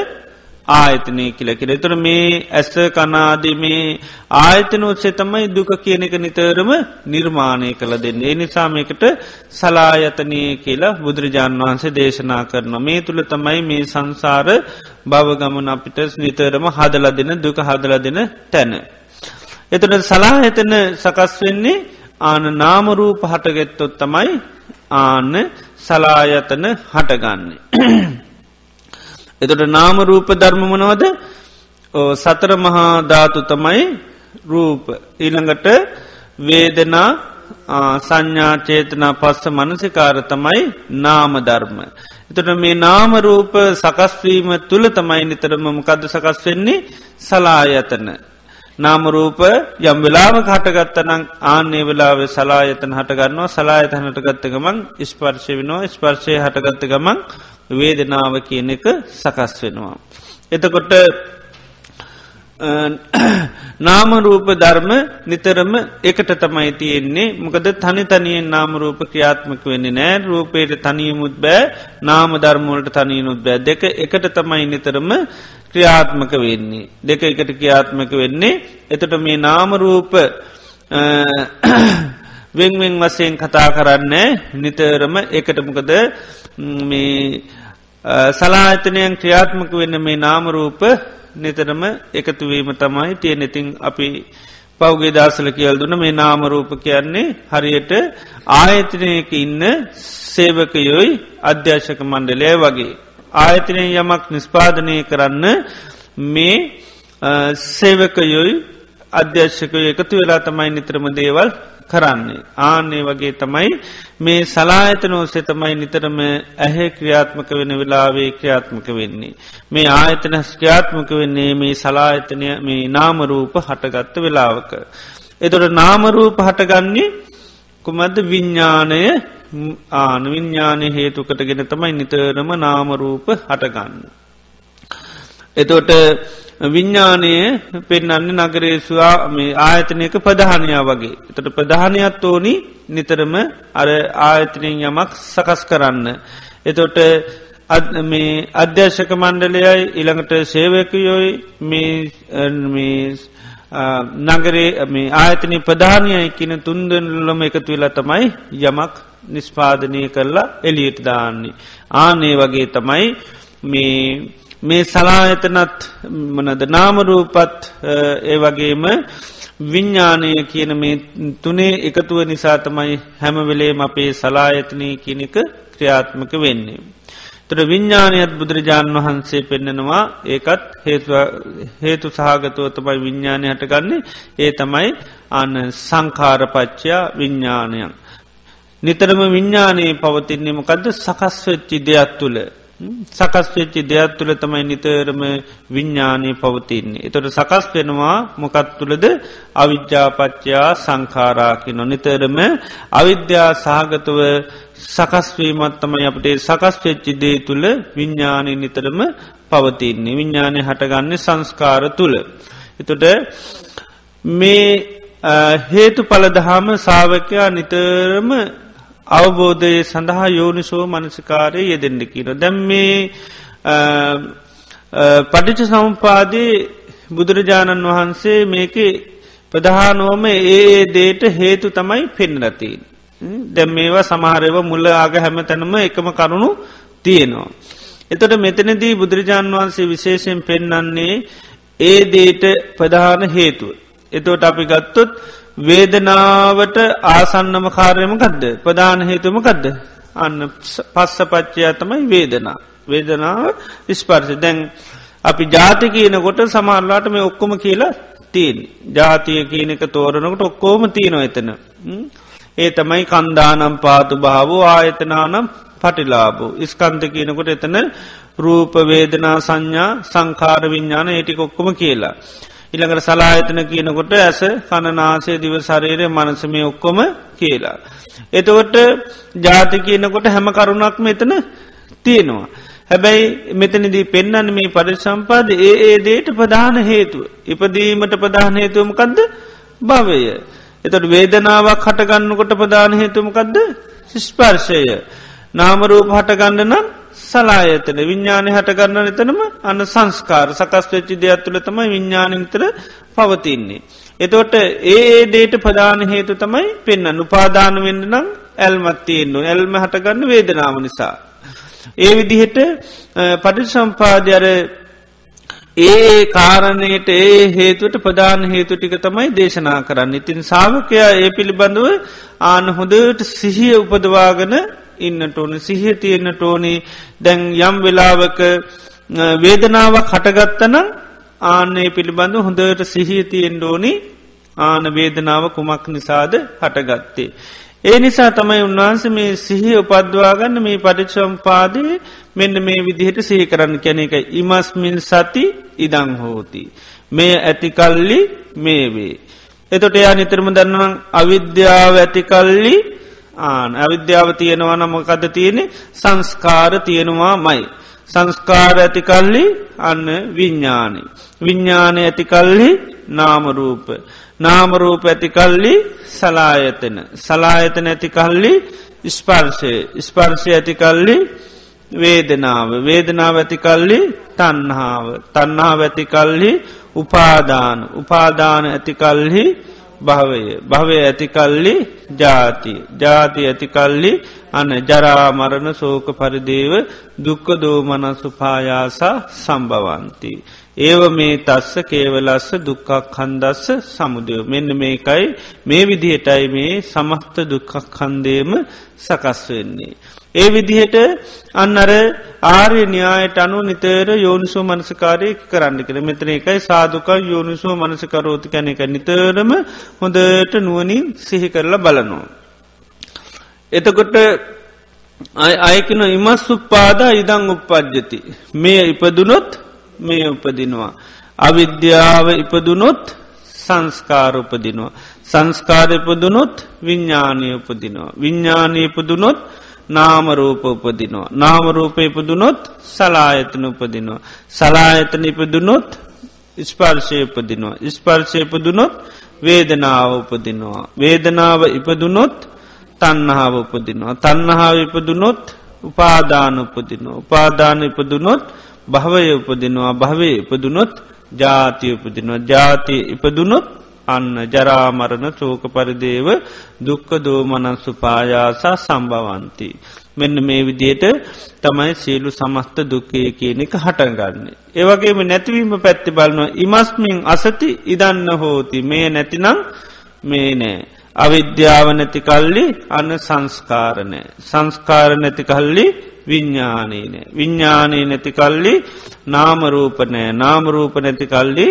ආයතනය කියල කියෙන තුර මේ ඇස කනාදී මේ ආයතන උත්සේ තමයි දුක කියන එක නිතරම නිර්මාණය කළ දෙන්න. ඒ නිසාමයකට සලායතනය කියලා බුදුරජාණන් වහන්සේ දේශනා කරන. මේ තුළ තමයි මේ සංසාර භවගමන අපිට නිතරම හදල දෙන දුක හදල දෙන තැන. එතන සලාහිතන සකස් වෙන්නේ ආන නාමරූප හටගෙත්තොත් තමයි ආන්න සලායතන හටගන්නේ. එතොට නාමරූප ධර්මමනවද සතර මහා ධාතු තමයි රූප. ඊළඟට වේදනා සංඥාචේතනා පස්ස මනසිකාර තමයි නාමධර්ම. එතට මේ නාමරූප සකස්වීම තුළ තමයි නිතරම මොකද සකස් වෙන්නේ? සලායතන. නාමරූප යම් වෙලාම කටගත්තනං ආන්නේ වෙලාව සලායතන හටගන්නවා සලායතන හටගත්ත ගමන් ස්පර්ශය වෙනවා. ස්පර්ශය හටගත්ත ගමන් වේදනාව කියන එක සකස් වෙනවා. එතකොට නාමරූප ධර්ම නිතරම එකට තමයි තියෙන්නේ. මොකද තනි තනියෙන් නාමරූප ක්‍රියාත්මක වෙන්නේ නෑ රූපයට තනියමුත් බෑ නාම ධර්මවලට තනියනුත් බෑ. දෙක එකට තමයි නිතරම ක්‍රියාත්මක වෙන්නේ. දෙක එකට ක්‍රියාත්මක වෙන්නේ. එතට මේ නාමරූප වෙන්වෙන් වසයෙන් කතා කරන්නේ නිතරම එකටමකද මේ සලාතනයන් ක්‍රියාත්මක වෙන්න මේ නාමරූප නිතරම එකතුවීම තමයි තියෙන ඉතිං අපි පෞගේ දසල කියල් දුන මේ නාමරූප කියන්නේ හරියට ආයතනයක ඉන්න සේවකයොයි අධ්‍යශක මණ්ඩලය වගේ. ආයතනය යමක් නිස්පාදනය කරන්න මේ සේවකයොයි අධ්‍යශකය එකතු වෙලා තමයි නිත්‍රම දේවල් කරන්නේ. ආන්නේ වගේ තමයි මේ සලායතනෝසේ තමයි නිතරම ඇහැ ක්‍රියාත්මක වෙන වෙලාවේ ක්‍රියාත්මක වෙන්නේ. මේ ආයතන ක්‍රියාත්මක වෙන්නේ මේ සලායතනය මේ නාමරූප හටගත්ත වෙලාවක. එතොට නාමරූප හටගන්නේ කුමද විඤ්ඥානය ආන විඤ්ඥානය හේතුකටගෙන තමයි නිතරම නාමරූප හටගන්න. එතොට විඤ්ඥානය පෙන්නන්න නගරේස්වා මේ ආයතනයක ප්‍රධානයා වගේ. එතට ප්‍රධානයත් ඕනි නිතරම අර ආයතනයෙන් යමක් සකස් කරන්න. එතොට මේ අධ්‍යර්ශක මණ්ඩලයයි ඉළඟට සේවකයොයි මේ නගරේ මේ ආයතනය ප්‍රධානයයි කියන තුන්දලම එකතු වෙලා තමයි යමක් නිස්පාදනය කරලා එලියට දාන්නේ. ආනේ වගේ තමයි මේ මේ සලායතනත් මනද නාමරූපත් ඒ වගේම විඤ්ඥානය කියන මේ තුනේ එකතුව නිසා තමයි හැමවෙලේම අපේ සලායතනය කියනක ක්‍රියාත්මක වෙන්නේ. තොර විඤ්ඥානයත් බුදුරජාණන් වහන්සේ පෙන්නනවා ඒකත් හේතු සහගතුව තමයි විඤ්ඥානය හටගන්නේ ඒ තමයි අන්න සංකාරපච්චයා විඤ්ඥානයන්. නිතරම විඤ්ඥානයේ පවතින්නේ මොකද සකස් වෙච්චි දෙයක් තුළ සකස් වෙච්චි දෙයක් තුළ තමයි නිතරම විඤ්ඥානය පවතින්නේ. එතොට සකස් වෙනවා මොකත් තුළද අවිද්‍යාපච්චයා සංකාරාකි නොනිතරම අවිද්‍යා සහගතව සකස්වීමත් තමයි අපට සකස් වෙච්චි දේ තුළ විඤ්ඥානය නිතරම පවතින්නේ. විඤ්ඥානය හටගන්නේ සංස්කාර තුළ. එතොට මේ හේතු පලදහම සාාවකයා නිතරම අවබෝධය සඳහා යෝනිසෝ මනසිකාරය යෙදෙන්ඩ කියන. දැම් මේ පටිච සම්පාදී බුදුරජාණන් වහන්සේ මේක ප්‍රධානෝම ඒ දේට හේතු තමයි පෙන්නරතින්. දැම් මේවා සමහරව මුල්ල ආග හැම තැනම එකම කරුණු තියෙනවා. එතොට මෙතනදී බුදුරජාණන් වහන්සේ විශේෂයෙන් පෙන්නන්නේ ඒ දේට ප්‍රධාන හේතුව. එතෝට අපි ගත්තොත් වේදනාවට ආසන්නම කාර්යම ගදද ප්‍රධාන හේතුම ගදද අන්න පස්ස පච්චයා තමයි වේදනා. වේදනාව විස්පර්ශ දැන් අපි ජාති කියනකොට සමාරලාට මේ ඔක්කොම කියලා තිීන් ජාතිය කියනක තෝරනකට ඔක්කෝම තියනවා එතන. ඒ තමයි කන්දානම් පාතු භාවෝ ආයතනානම් පටිලාබෝ ඉස්කන්ත කියනකොට එතන රූප වේදනා සංඥා සංකාර විඤ්ඥාන ඒටික ඔක්කොම කියලා. ඉළඟට සලායතන කියනකොට ඇස කණනාසේ දිව සරේරය මනසමය ඔක්කොම කියලා. එතකොට ජාති කියනකොට හැම කරුණක් මෙතන තියෙනවා. හැබැයි මෙතනදී පෙන්න්න මේ පරිසම්පාද ඒ ඒ දේට ප්‍රධාන හේතුව. ඉපදීමට ප්‍රධාන හේතුවමකක්ද භවය. එතට වේදනාවක් හටගන්නකොට ප්‍රධාන හේතුමකක්ද ස්පර්ශය. නාමරූප හටගන්න නම් සලායතන විඤ්ඥානය හටගන්න එතනම අන්න සංස්කාර සකස් වෙච්චි දෙයක් තුළ තමයි විඤ්ඥානතර පවතින්නේ. එතෝට ඒ දේට ප්‍රධාන හේතු තමයි පෙන්න්න උපාදාන වෙන්න නම් ඇල්මත් තියෙන්න්නු ඇල්ම හටගන්න වේදනාව නිසා. ඒ විදිහට පටි සම්පාධ්‍යර ඒ කාරණයට ඒ හේතුවට ප්‍රධාන හේතු ටික තමයි දේශනා කරන්න. ඉතින් සාාවකයා ඒ පිළිබඳව ආන හොඳට සිහිය උපදවාගන ඉන්නට ඕන සිහිය තියෙන්න්නට ඕනේ දැන් යම් වෙලාවක වේදනාවක් හටගත්තන ආනේ පිළිබඳ හොඳට සිහිය තියෙන් ඕනි ආන වේදනාව කුමක් නිසාද හටගත්තේ. ඒ නිසා තමයි උන්වහන්ස මේ සිහි උපද්වාගන්න මේ පටිච්චම්පාදය මෙන්න මේ විදිහට සිහි කරන්න කැන එක ඉමස්මින් සති ඉදං හෝති. මේ ඇතිකල්ලි මේ වේ. එතොට එයා නිතරම දන්නවන් අවිද්‍යාව ඇතිකල්ලි ආන අවිද්‍යාව තියෙනවා නමකද තියෙනෙ සංස්කාර තියෙනවා මයි. සංස්කාර ඇතිකල්ලි අන්න විඤ්ඥානි. විඤ්ඥානය ඇතිකල්හි නාමරූප. නාමරූප ඇතිකල්ලි සලායතන. සලායතන ඇතිකල්ලි ස්පර්ශය ස්පර්ශය ඇතිකල්ලි වේදනාව වේදනාව ඇතිකල්ලි තන්හාාව තන්හා ඇතිකල්හි උපාදාන උපාදාන ඇතිකල්හි භවය භවය ඇතිකල්ලි ජාති ජාති ඇතිකල්ලි අන ජරාමරණ සෝක පරිදේව දුක්ක දෝමනසුපායාසා සම්භවන්ති. ඒව මේ තස්ස කේවලස්ස දුක්කක් හන්දස්ස සමුදයෝ මෙන්න මේකයි මේ විදිහටයි මේ සමස්ත දුක්කක් හන්දේම සකස් වෙන්නේ. ඒ විදිහට අන්නර ආර්ය න්‍යායට අනු නිතර යෝනිසෝ මනසකාරය කරන්න කළ මෙතන එකයි සාධක යෝනිසෝ මනසකරෝති කැන එක නිතරම හොඳට නුවනින් සිහි කරලා බලනවා. එතකොට අයකන ඉමස් උප්පාදා ඉදං උපපද්ජති. මේ ඉපදුනොත් මේ උපදිනවා. අවිද්‍යාව ඉපදුනොත් සංස්කාර උපදිනවා. සංස්කාර ඉපදුනොත් විඤ්ඥානය උපදිනවා. විඤ්ඥානය ඉපදුනොත් නාමරූප උපදිනවා. නාමරූප ඉපදුනොත් සලායතන උපදිනවා. සලායතන ඉපදුනොත් ස්පර්ශය උපදිනවා. ස්පර්ශය ඉපදුනොත් වේදනාව උපදිනවා. වේදනාව ඉපදුනොත් තන්නහාව උපදිනවා. තන්නහාව ඉපදුනොත් උපාදාන උපදිනවා. උපාදාන ඉපදුනොත් භවය උපදිනවා භවය ඉපදුනොත් ජාතිය උපදිනවා. ජාතිය ඉපදුනොත් අන්න ජරාමරණ චෝක පරිදේව දුක්ක දෝමනස්සු පායාසා සම්භවන්ති. මෙන්න මේ විදියට තමයි සියලු සමස්ත දුක්කය කියන එක හටගන්නේ. ඒවගේම නැතිවීම පැත්ති බලනවා ඉමස්මින් අසති ඉදන්න හෝති මේ නැතිනම් මේ නෑ. අවිද්‍යාව නැති කල්ලි අන්න සංස්කාරණය. සංස්කාර නැති කල්ලි විඤ්ඥානීනය. විඤ්ඥානී නැති කල්ලි නාමරූපනෑ නාමරූප නැති කල්ලි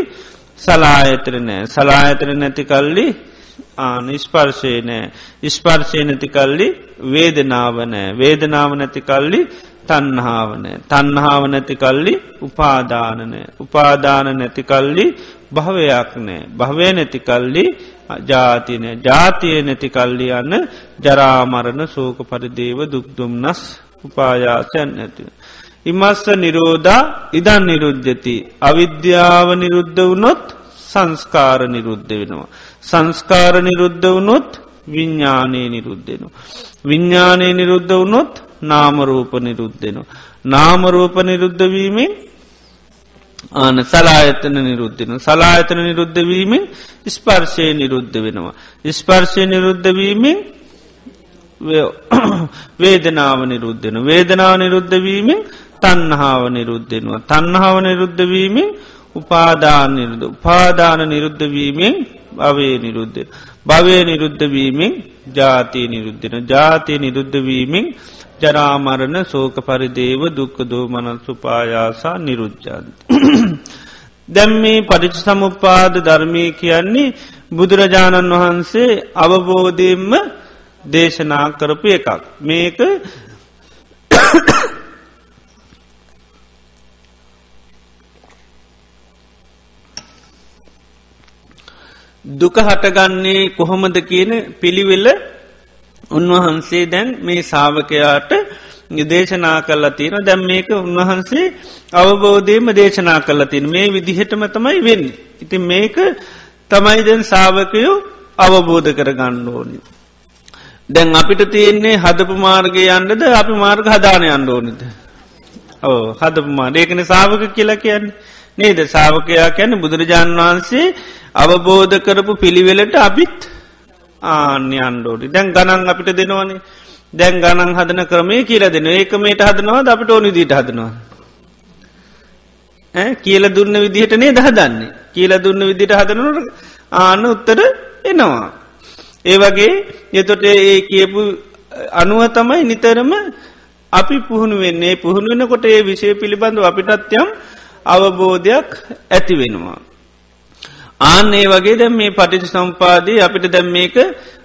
සලායතරනෑ සලායතර නැති කල්ලි නිස්පර්ශය නෑ. ඉස්පර්ශය නැති කල්ලි වේදනාවනෑ වේදනාව නැති කල්ලි තන්හාාවනෑ තන්හාාව නැති කල්ලි උපාදානනෑ උපාදාන නැති කල්ලි භවයක් නෑ. භවය නැති කල්ලි ජාතිනය ජාතිය නැති කල්ලි යන්න ජරාමරණ සෝක පරිදේව දුක්දුම්නස් උපායාසයන් නැතිව. ඉමස්ස නිරෝධා ඉදන් නිරුද්ධති. අවිද්‍යාව නිරුද්ධ වුනොත් සංස්කාර නිරුද්ධ වෙනවා. සංස්කාර නිරුද්ධ වුනොත් විඤ්ඥානයේ නිරුද්ධෙනවා. විඤ්ඥානය නිරුද්ධ වුනොත් නාමරූප නිරුද්ධෙනවා. නාමරූප නිරුද්ධවීමෙන් ආන සලායතන නිරුද්ධෙන සලායතන නිරුද්ධවීමෙන් ස්පර්ශය නිරුද්ධ වෙනවා. ස්පර්ශය නිරුද්ධවීමෙන් වේදනාව නිරුද්ධෙන වේදනාව නිරුද්ධවීමෙන් තන්නහාව නිරුද්ධෙනවා. තන්නහාව නිරුද්ධවීමෙන් උපාදාන නිරුද්ධ උපාදාන නිරුද්ධවීමෙන් භවේ නිරුද්ධ. භවය නිරුද්ධවීමෙන් ජාතිය නිරුද්ධෙන ජාතිය නිරුද්ධවීමෙන් ජරාමරණ සෝක පරිදේව දුක්ක දෝමනන් සුපායාසා නිරුද්ධන්ති. දැම් මේ පටිච සමුපාද ධර්මය කියන්නේ බුදුරජාණන් වහන්සේ අවබෝධයෙන්ම දේශනා කරපු එකක්. මේක දුක හටගන්නේ කොහොමද කියන පිළිවෙල උන්වහන්සේ දැන් මේ සාාවකයාට දේශනා කල්ලා තියෙන දැම් මේක උන්වහන්සේ අවබෝධයම දේශනා කල්ලා තින මේ විදිහටම තමයි වෙන්න. ඉති මේක තමයි දැන් සාාවකයෝ අවබෝධ කර ගන්න ඕනි. දැන් අපිට තියෙන්නේ හදපු මාර්ගය යන්නද? අපි මාර්ග හදාන අන්න ඕනද. ඕ හදපු මාර ඒකන සාාවක කියලා කියන්න. නේද? සාාවකයා කියැන බුදුරජාණන් වහන්සේ අවබෝධ කරපු පිළිවෙලට අපිත් ආන්‍ය අන්ඩෝඩි දැන් ගණන් අපිට දෙනවනේ. දැන් ගණන් හදන ක්‍රමේ කියල දෙන ඒකමට හදනවා අපිට ඕනි දීට හදනවා. කියල දුන්න විදිහට නේ දහදන්නේ කියල දුන්න විදිට හදනට ආන උත්තර එනවා. ඒ වගේ එතොට ඒ කියපු අනුව තමයි නිතරම අපි පුහුණු වෙන්නේ පුහුණු වෙනකොට ඒ විෂය පිළිබඳව අපිටත් යම් අවබෝධයක් ඇති වෙනවා. ආන්නේ වගේ දැම් මේ පටිච සම්පාදී අපිට දැම් මේක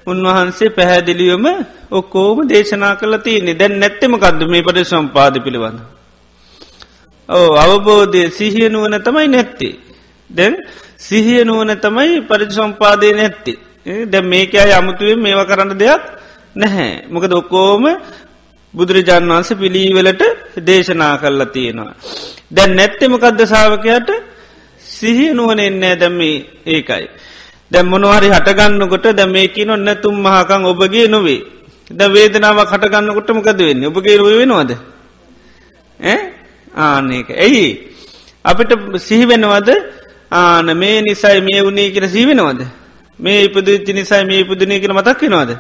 උන්වහන්සේ පැහැදිලියොම ඔක්කෝම දේශනා කල තියන්නේ දැන් නැත්තෙම කක්ද මේ පට සම්පාද පිළිබඳ. ඕ අවබෝධය සිහිය නුවන තමයි නැත්තේ. දැන් සිහිය නුවන තමයි පරිච සම්පාදය නැත්තේ. දැ මේක අය අමුතුවෙන් මේවා කරන්න දෙයක් නැහැ. මොකද ඔක්කෝම බුදුරජාන් වන්ස පිළීවලට දේශනා කරලා තියෙනවා. දැන් නැත්තෙමකක්ද සාාවකයට සිහිය නුවන එන්නෑ දැම්මේ ඒකයි. දැම් මොනවාරි හටගන්නකොට දැ මේකි නොන්න තුම් මහකං ඔබගේ නොවේ. ද වේදනාව කටගන්නකොටමකද වෙන්න ඔබගේ රුව වෙනවාද. ආනක ඇයි අපිට සිහිවෙනවද ආන මේ නිසයි මේ වුණේ කියර සිවෙනවද මේ ඉපදච්චි නිසයි මේ ඉපදනය කියල මතක් වෙනවාද?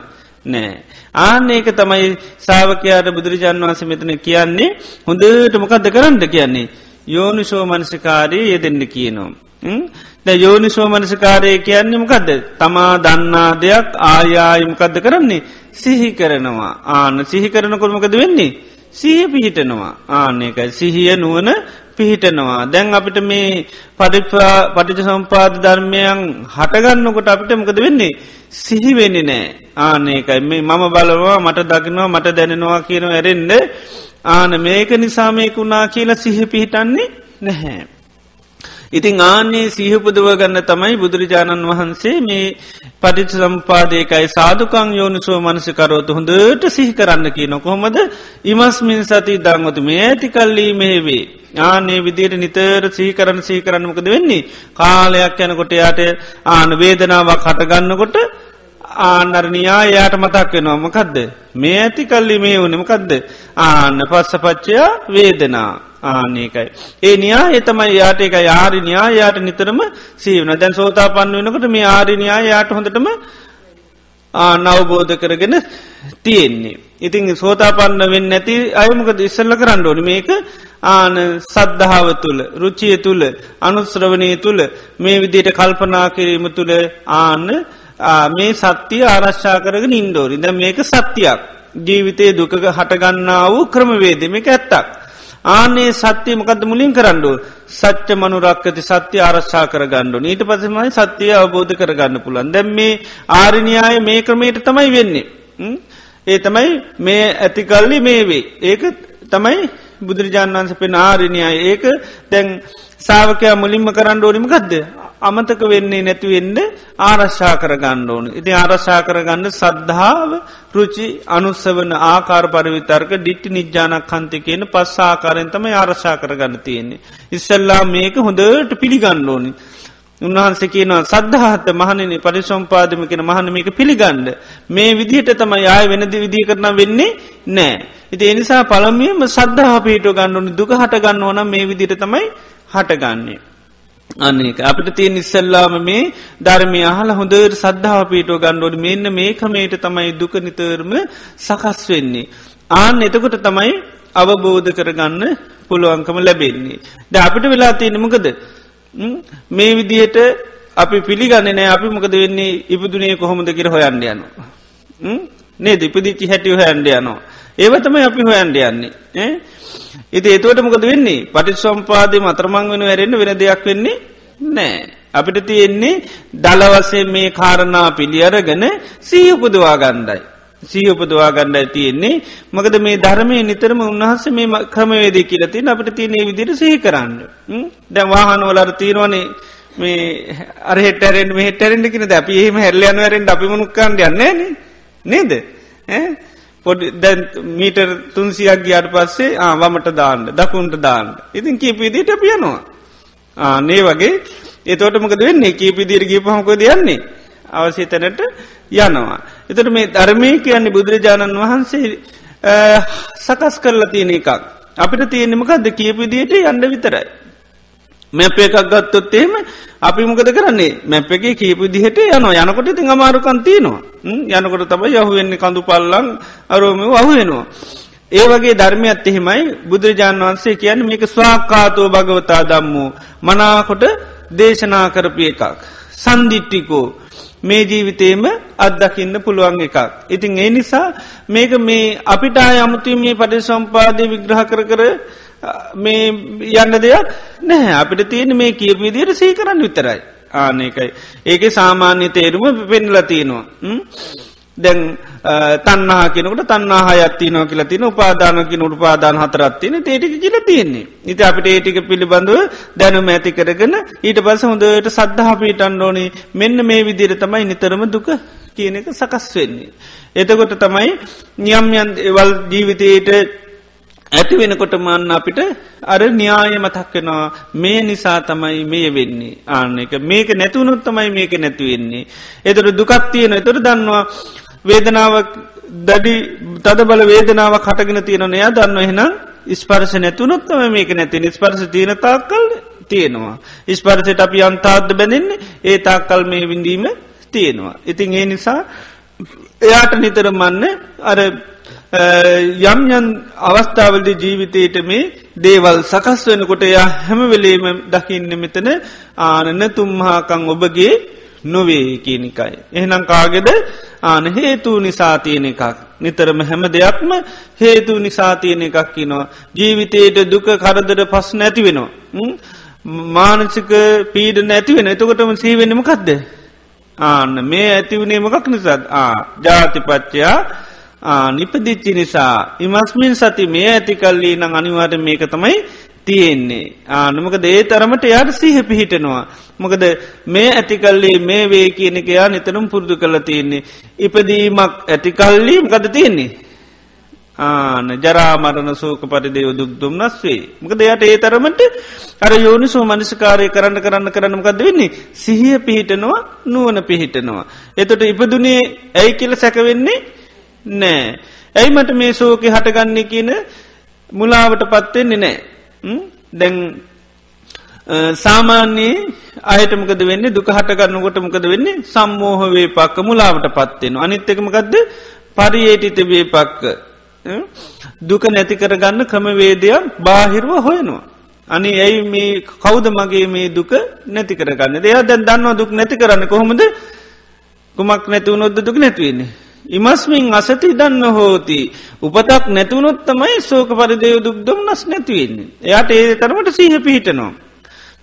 නෑ. ආන්න ඒක තමයි සාාවකයාට බුදුරජාන් වන්ස මෙතන කියන්නේ හොඳට මොකක්ද කරන්න කියන්නේ? යෝනිශෝ මනසිකාරී යෙදෙන්න්න කියනවා. ද යෝනිශෝ මනසිකාරය කියන්නේ මොකක්ද තමා දන්නා දෙයක් ආයායමකක්ද කරන්නේ? සිහි කරනවා. ආන සිහි කරන කොළමකද වෙන්නේ? සිහ පිහිටනවා. ආනකයි සිහිය නුවන පිහිටනවා. දැන් අපිට මේ පරිපා පටිච සම්පාද ධර්මයන් හටගන්නකොට අපිට මොකද වෙන්නේ? සිහිවෙන්නේ නෑ. ආනකයි මේ මම බලවා මට දකිනවා මට දැනෙනවා කියන ඇරෙන්ඩ ආන මේක නිසාමයකුණා කියලා සිහ පිහිටන්නේ නැහැ. ඉතිං ආන්නේ සීහපුදුව ගන්න තමයි බුදුරජාණන් වහන්සේ මේ පටිච සම්පාදයකයි සාධකං යෝනිසුව මනසිකරෝතු හොඳට සිහි කරන්න කිය නොකොහොමද ඉමස්මින් සති දංගොතු මේ ඇති කල්ලී මෙහෙවේ. ආනේ විදියට නිතර සීකරන්න සීකරන්නමකද වෙන්නේ? කාලයක් යනකොට යාට ආන වේදනාවක් හටගන්නකොට ආන්නරණයා යායට මතක් වෙනවා. මකදද? මේ ඇති කල්ලි මේ වනමකදද ආන්න පස්ස පච්චයා වේදනා ආනකයි. ඒ නියා එතමයි යාට එක යාරි න්‍යා යායට නිතරම සීවන දැන් සෝතා පන්න වෙනකට මේ ආරිනියා යායට හොඳටම නවබෝධ කරගෙන තියෙන්නේ. ඉතින් සෝතාපන්න වෙන්න නැති අයමකද ඉස්සල්ල කරන්න ඕනි? මේක ආන සද්ධාව තුළ රුචිය තුළ අනුස්්‍රවනය තුළ මේ විදියට කල්පනා කිරීම තුළ ආන්න මේ සත්‍යය ආරශ්ා කරගෙන ඉන්ඩෝරි ද මේක සත්‍යයක්. ජීවිතය දුකක හටගන්නා වූ ක්‍රමවේදම එක ඇත්තක්. ආනේ සත්‍යය මොකද මුලින් කරන්නඩු සච්ච මනුරක්කති සත්‍ය ආරශ්ා කරගන්නඩු නීට පසමයි සත්‍යය අවබෝධ කරගන්න පුළන් දැම් මේ ආරිනියාය මේ ක්‍රමයට තමයි වෙන්නේ. ඒ තමයි මේ ඇතිකල්ලි මේවේ ඒක තමයි බුදුරජාණන් වන්ස පෙන ආරිනියයි ඒක දැන් සාාවකයා මුලින්ම කරන්න ඕනිම ගදද අමතක වෙන්නේ නැතිවෙන්න ආරශ්ා කරගන්න ඕන. ඉති ආරශ්ා කරගන්න සද්ධාව පෘචි අනුස්සවන ආකාර පරිවිතර්ක ඩිට්ටි නිජ්ජානක් කන්ති කියන පස් ආකාරෙන්තම ආරශ්ා කරගන්න තියෙන්නේ. ඉස්සල්ලා මේක හොඳට පිළිගන්න ඕනි. උන්වහන්සේ කියනවා සද්ධහත මහනනි පරිසම්පාදම කෙන මහනමික පිළිගණ්ඩ. මේ විදිහට තම යාය වෙනදි විදිී කරන වෙන්නේ නෑ. ඉති එනිසා පළමියම සද්ධහ පිට ගන්නඩුන දුක හට ගන්න ඕන මේ විදිට තමයි හටගන්නේ. අන්නක අපිට තියෙන් ඉස්සල්ලාම මේ ධර්මය අහල හොඳට සද්ධාව පීටෝ ගණ්ඩෝඩ මෙන්න මේ කමේට තමයි දුක නිතරම සකස් වෙන්නේ. ආන එතකොට තමයි අවබෝධ කරගන්න පුළුවන්කම ලැබෙන්නේ. ද අපිට වෙලා තියෙනමකද මේ විදිහට අපි පිළිගන්න නෑ අපි මොකද වෙන්නේ ඉපදුනේ කොහොමද කිර හොයන්ඩ යනවා. නේ දිපදිච්චි හැටිය හොයන්ඩ යනවා. ඒවතම අපි හොයන්ඩ යන්නේ. ඉති ඒතුවට මොකද වෙන්නේ පටි සම්පාදය මතරමං වෙන වැරෙන්න්න වෙන දෙයක් වෙන්නේ නෑ. අපිට තියෙන්නේ දලවසේ මේ කාරණා පිළි අරගන සීහපුදවා ගණ්ඩයි. සීහපදවා ගණ්ඩයි තියෙන්නේ මකද මේ ධර්මය නිතරම උන්වහස මේ ක්‍රමවේදී කියලති අපට තියනේ විදිර සහි කරන්න. දැ වාහන වලර තීරවනේ මේ අරහෙටරෙන් මෙහෙටරෙන්ට කියෙන අපි ඒම හැල්ලයන වැරෙන්ට අපි මුණුක්කාන්ඩ යන්නේ නේද? පොඩි දැන් මීටර් තුන්සියක් ගියාට පස්සේ ආවමට දාන්න දකුන්ට දාන්න. ඉතින් කීපවිදිට පියනවා. ආනේ වගේ එතෝටමකද වෙන්නේ කීපිදිර ගීපහමකොද යන්නේ. අවසි තැනට යනවා. එතට මේ ධර්මය කියන්නේ බුදුරජාණන් වහන්සේ සකස් කරලා තියෙන එකක්. අපිට තියෙනෙමකක්ද කියපිදියට යන්න විතරයි. මැප එකක් ගත්තොත් එහෙම අපි මොකද කරන්නේ මැප එක කීපු දිහට යනවා යනකොට ඉතින් අමාරුකන් තියෙනවා යනකොට තමයි යහුවෙන්නේ කඳු පල්ලං අරෝම අහුවෙනවා. ඒ වගේ ධර්මයත් එහෙමයි බුදුරජාණන් වහන්සේ කියන්න මේක ස්වාකාතෝ භගවතා දම්මූ මනාකොට දේශනා කරපිය එකක්. සන්දිිට්ටිකෝ මේ ජීවිතේම අත්දකින්න පුළුවන් එකක්. ඉතින් ඒ නිසා මේක මේ අපිට අමුතුම මේ පඩි සම්පාදය විග්‍රහ කර කර මේ යන්න දෙයක් නැහැ. අපිට තියෙන මේ කියපු විදියට සී කරන්න විතරයි ආනකයි ඒක සාමාන්‍ය තේරුම පෙන්ලතිනවා දැන් තන්නා කෙනකට තන්නා හයත්තිනෝ කියලා තින උපාදානකින උපාදාන හතරත්තින ඒටික කියල තියෙන්නේ. ඉති අපිට ඒටික පිළිබඳව දැනුම ඇති කරගෙන ඊට පස හොඳට සද්ධහපීටන් ඕනේ. මෙන්න මේ විදිර තමයි නිතරම දුක කියන එක සකස් වෙන්නේ. එතකොට තමයි නියම්යන් එවල් ජීවිතයට ඇති වෙනකොට මන්න අපිට අර න්‍යාය මතක්කෙනවා මේ නිසා තමයි මේ වෙන්නේ. ආන්න එක. මේක නැතුවනොත් තමයි මේක නැතිවෙන්නේ. එතට දුකත්තියන එතොට දන්නවා වේදනාවක් දඩි තද බල වේදනාව කටගෙන තියෙන එයා දන්න එහෙනම් ස්පර්ශ නැතුනොත්තම මේක නැති ස්පර්ශ තියනතාක් කල් තියෙනවා. ස්පර්සට අපි අන්තාත්ද බැඳෙන්නේ? ඒ තාක්කල් මේ විඳීම තියෙනවා. ඉතින් ඒ නිසා එයාට නිතර මන්න අර යම් යන් අවස්ථාවලද ජීවිතයට මේ දේවල් සකස් වෙනකොට යා හැමවෙලේම දකින්න මෙතන ආනන්න තුම්හාකං ඔබගේ නොවේ කියනිකයි. එහෙනම් කාගෙද ආන හේතු නිසාතියන එකක්. නිතරම හැම දෙයක්ම හේතු නිසාතියන එකක් කිනවා. ජීවිතයට දුක කරදර පස් නැති වෙනවා. මානසික පීඩ නැතිවෙන එතකොටම සීවෙන්නම කක්ද. ආන්න මේ ඇතිවුණේ මොකක් නිසාත් ආ ජාතිපච්චයා නිපදිච්චි නිසා ඉමස්මින් සති මේ ඇති කල්ලී නං අනිවාට මේක තමයි තියෙන්නේ ආනමක දේ තරමට යාට සීහ පිහිටනවා. මොකද මේ ඇතිකල්ලේ මේ වේ කියනකයා නිතරම් පුරුදු කළ තියෙන්නේ. ඉපදීමක් ඇතිකල්ලීම් ගද තියෙන්නේ. ආන ජරාමරණ සෝක පරිදේව දුක් දුම්නස් වේ. මක දෙයට ඒ තරමට අර යෝනි සෝ මනිස්කාරය කරන්න කරන්න කරනමකද වෙන්නේ. සිහිය පිහිටනවා නුවන පිහිටනවා. එතොට ඉපදුනේ ඇයි කියල සැකවෙන්නේ නෑ. ඇයි මට මේ සෝක හටගන්නේ කියන මුලාවට පත්වෙන්නේ නෑ. දැන් සාමාන්‍යයේ අයටමකද වෙන්න? දුක හටගන්නකොට මොකද වෙන්නේ? සම්මෝහවේ පක්ක මුලාවට පත්වෙන අනිත්තකමකක්ද පරියේටිත වේ පක්ක දුක නැති කරගන්න ක්‍රමවේදයක් බාහිරුව හොයනවා. අනි ඇයි මේ කෞද මගේ මේ දුක නැති කරගන්න? දෙය දැන් දන්නවා දුක් නැති කරන්න කොහොමද? කුමක් නැතිවුණොද්ද දුක නැතිවන්නේ. ඉමස්මින් අසති දන්න හෝති උපතක් නැතිවුණොත්තමයි සෝක පරිදේව දුක්දම් නස් නැතිවෙන්නේ. එයාට ඒ තරමට සීහ පිහිටනවා.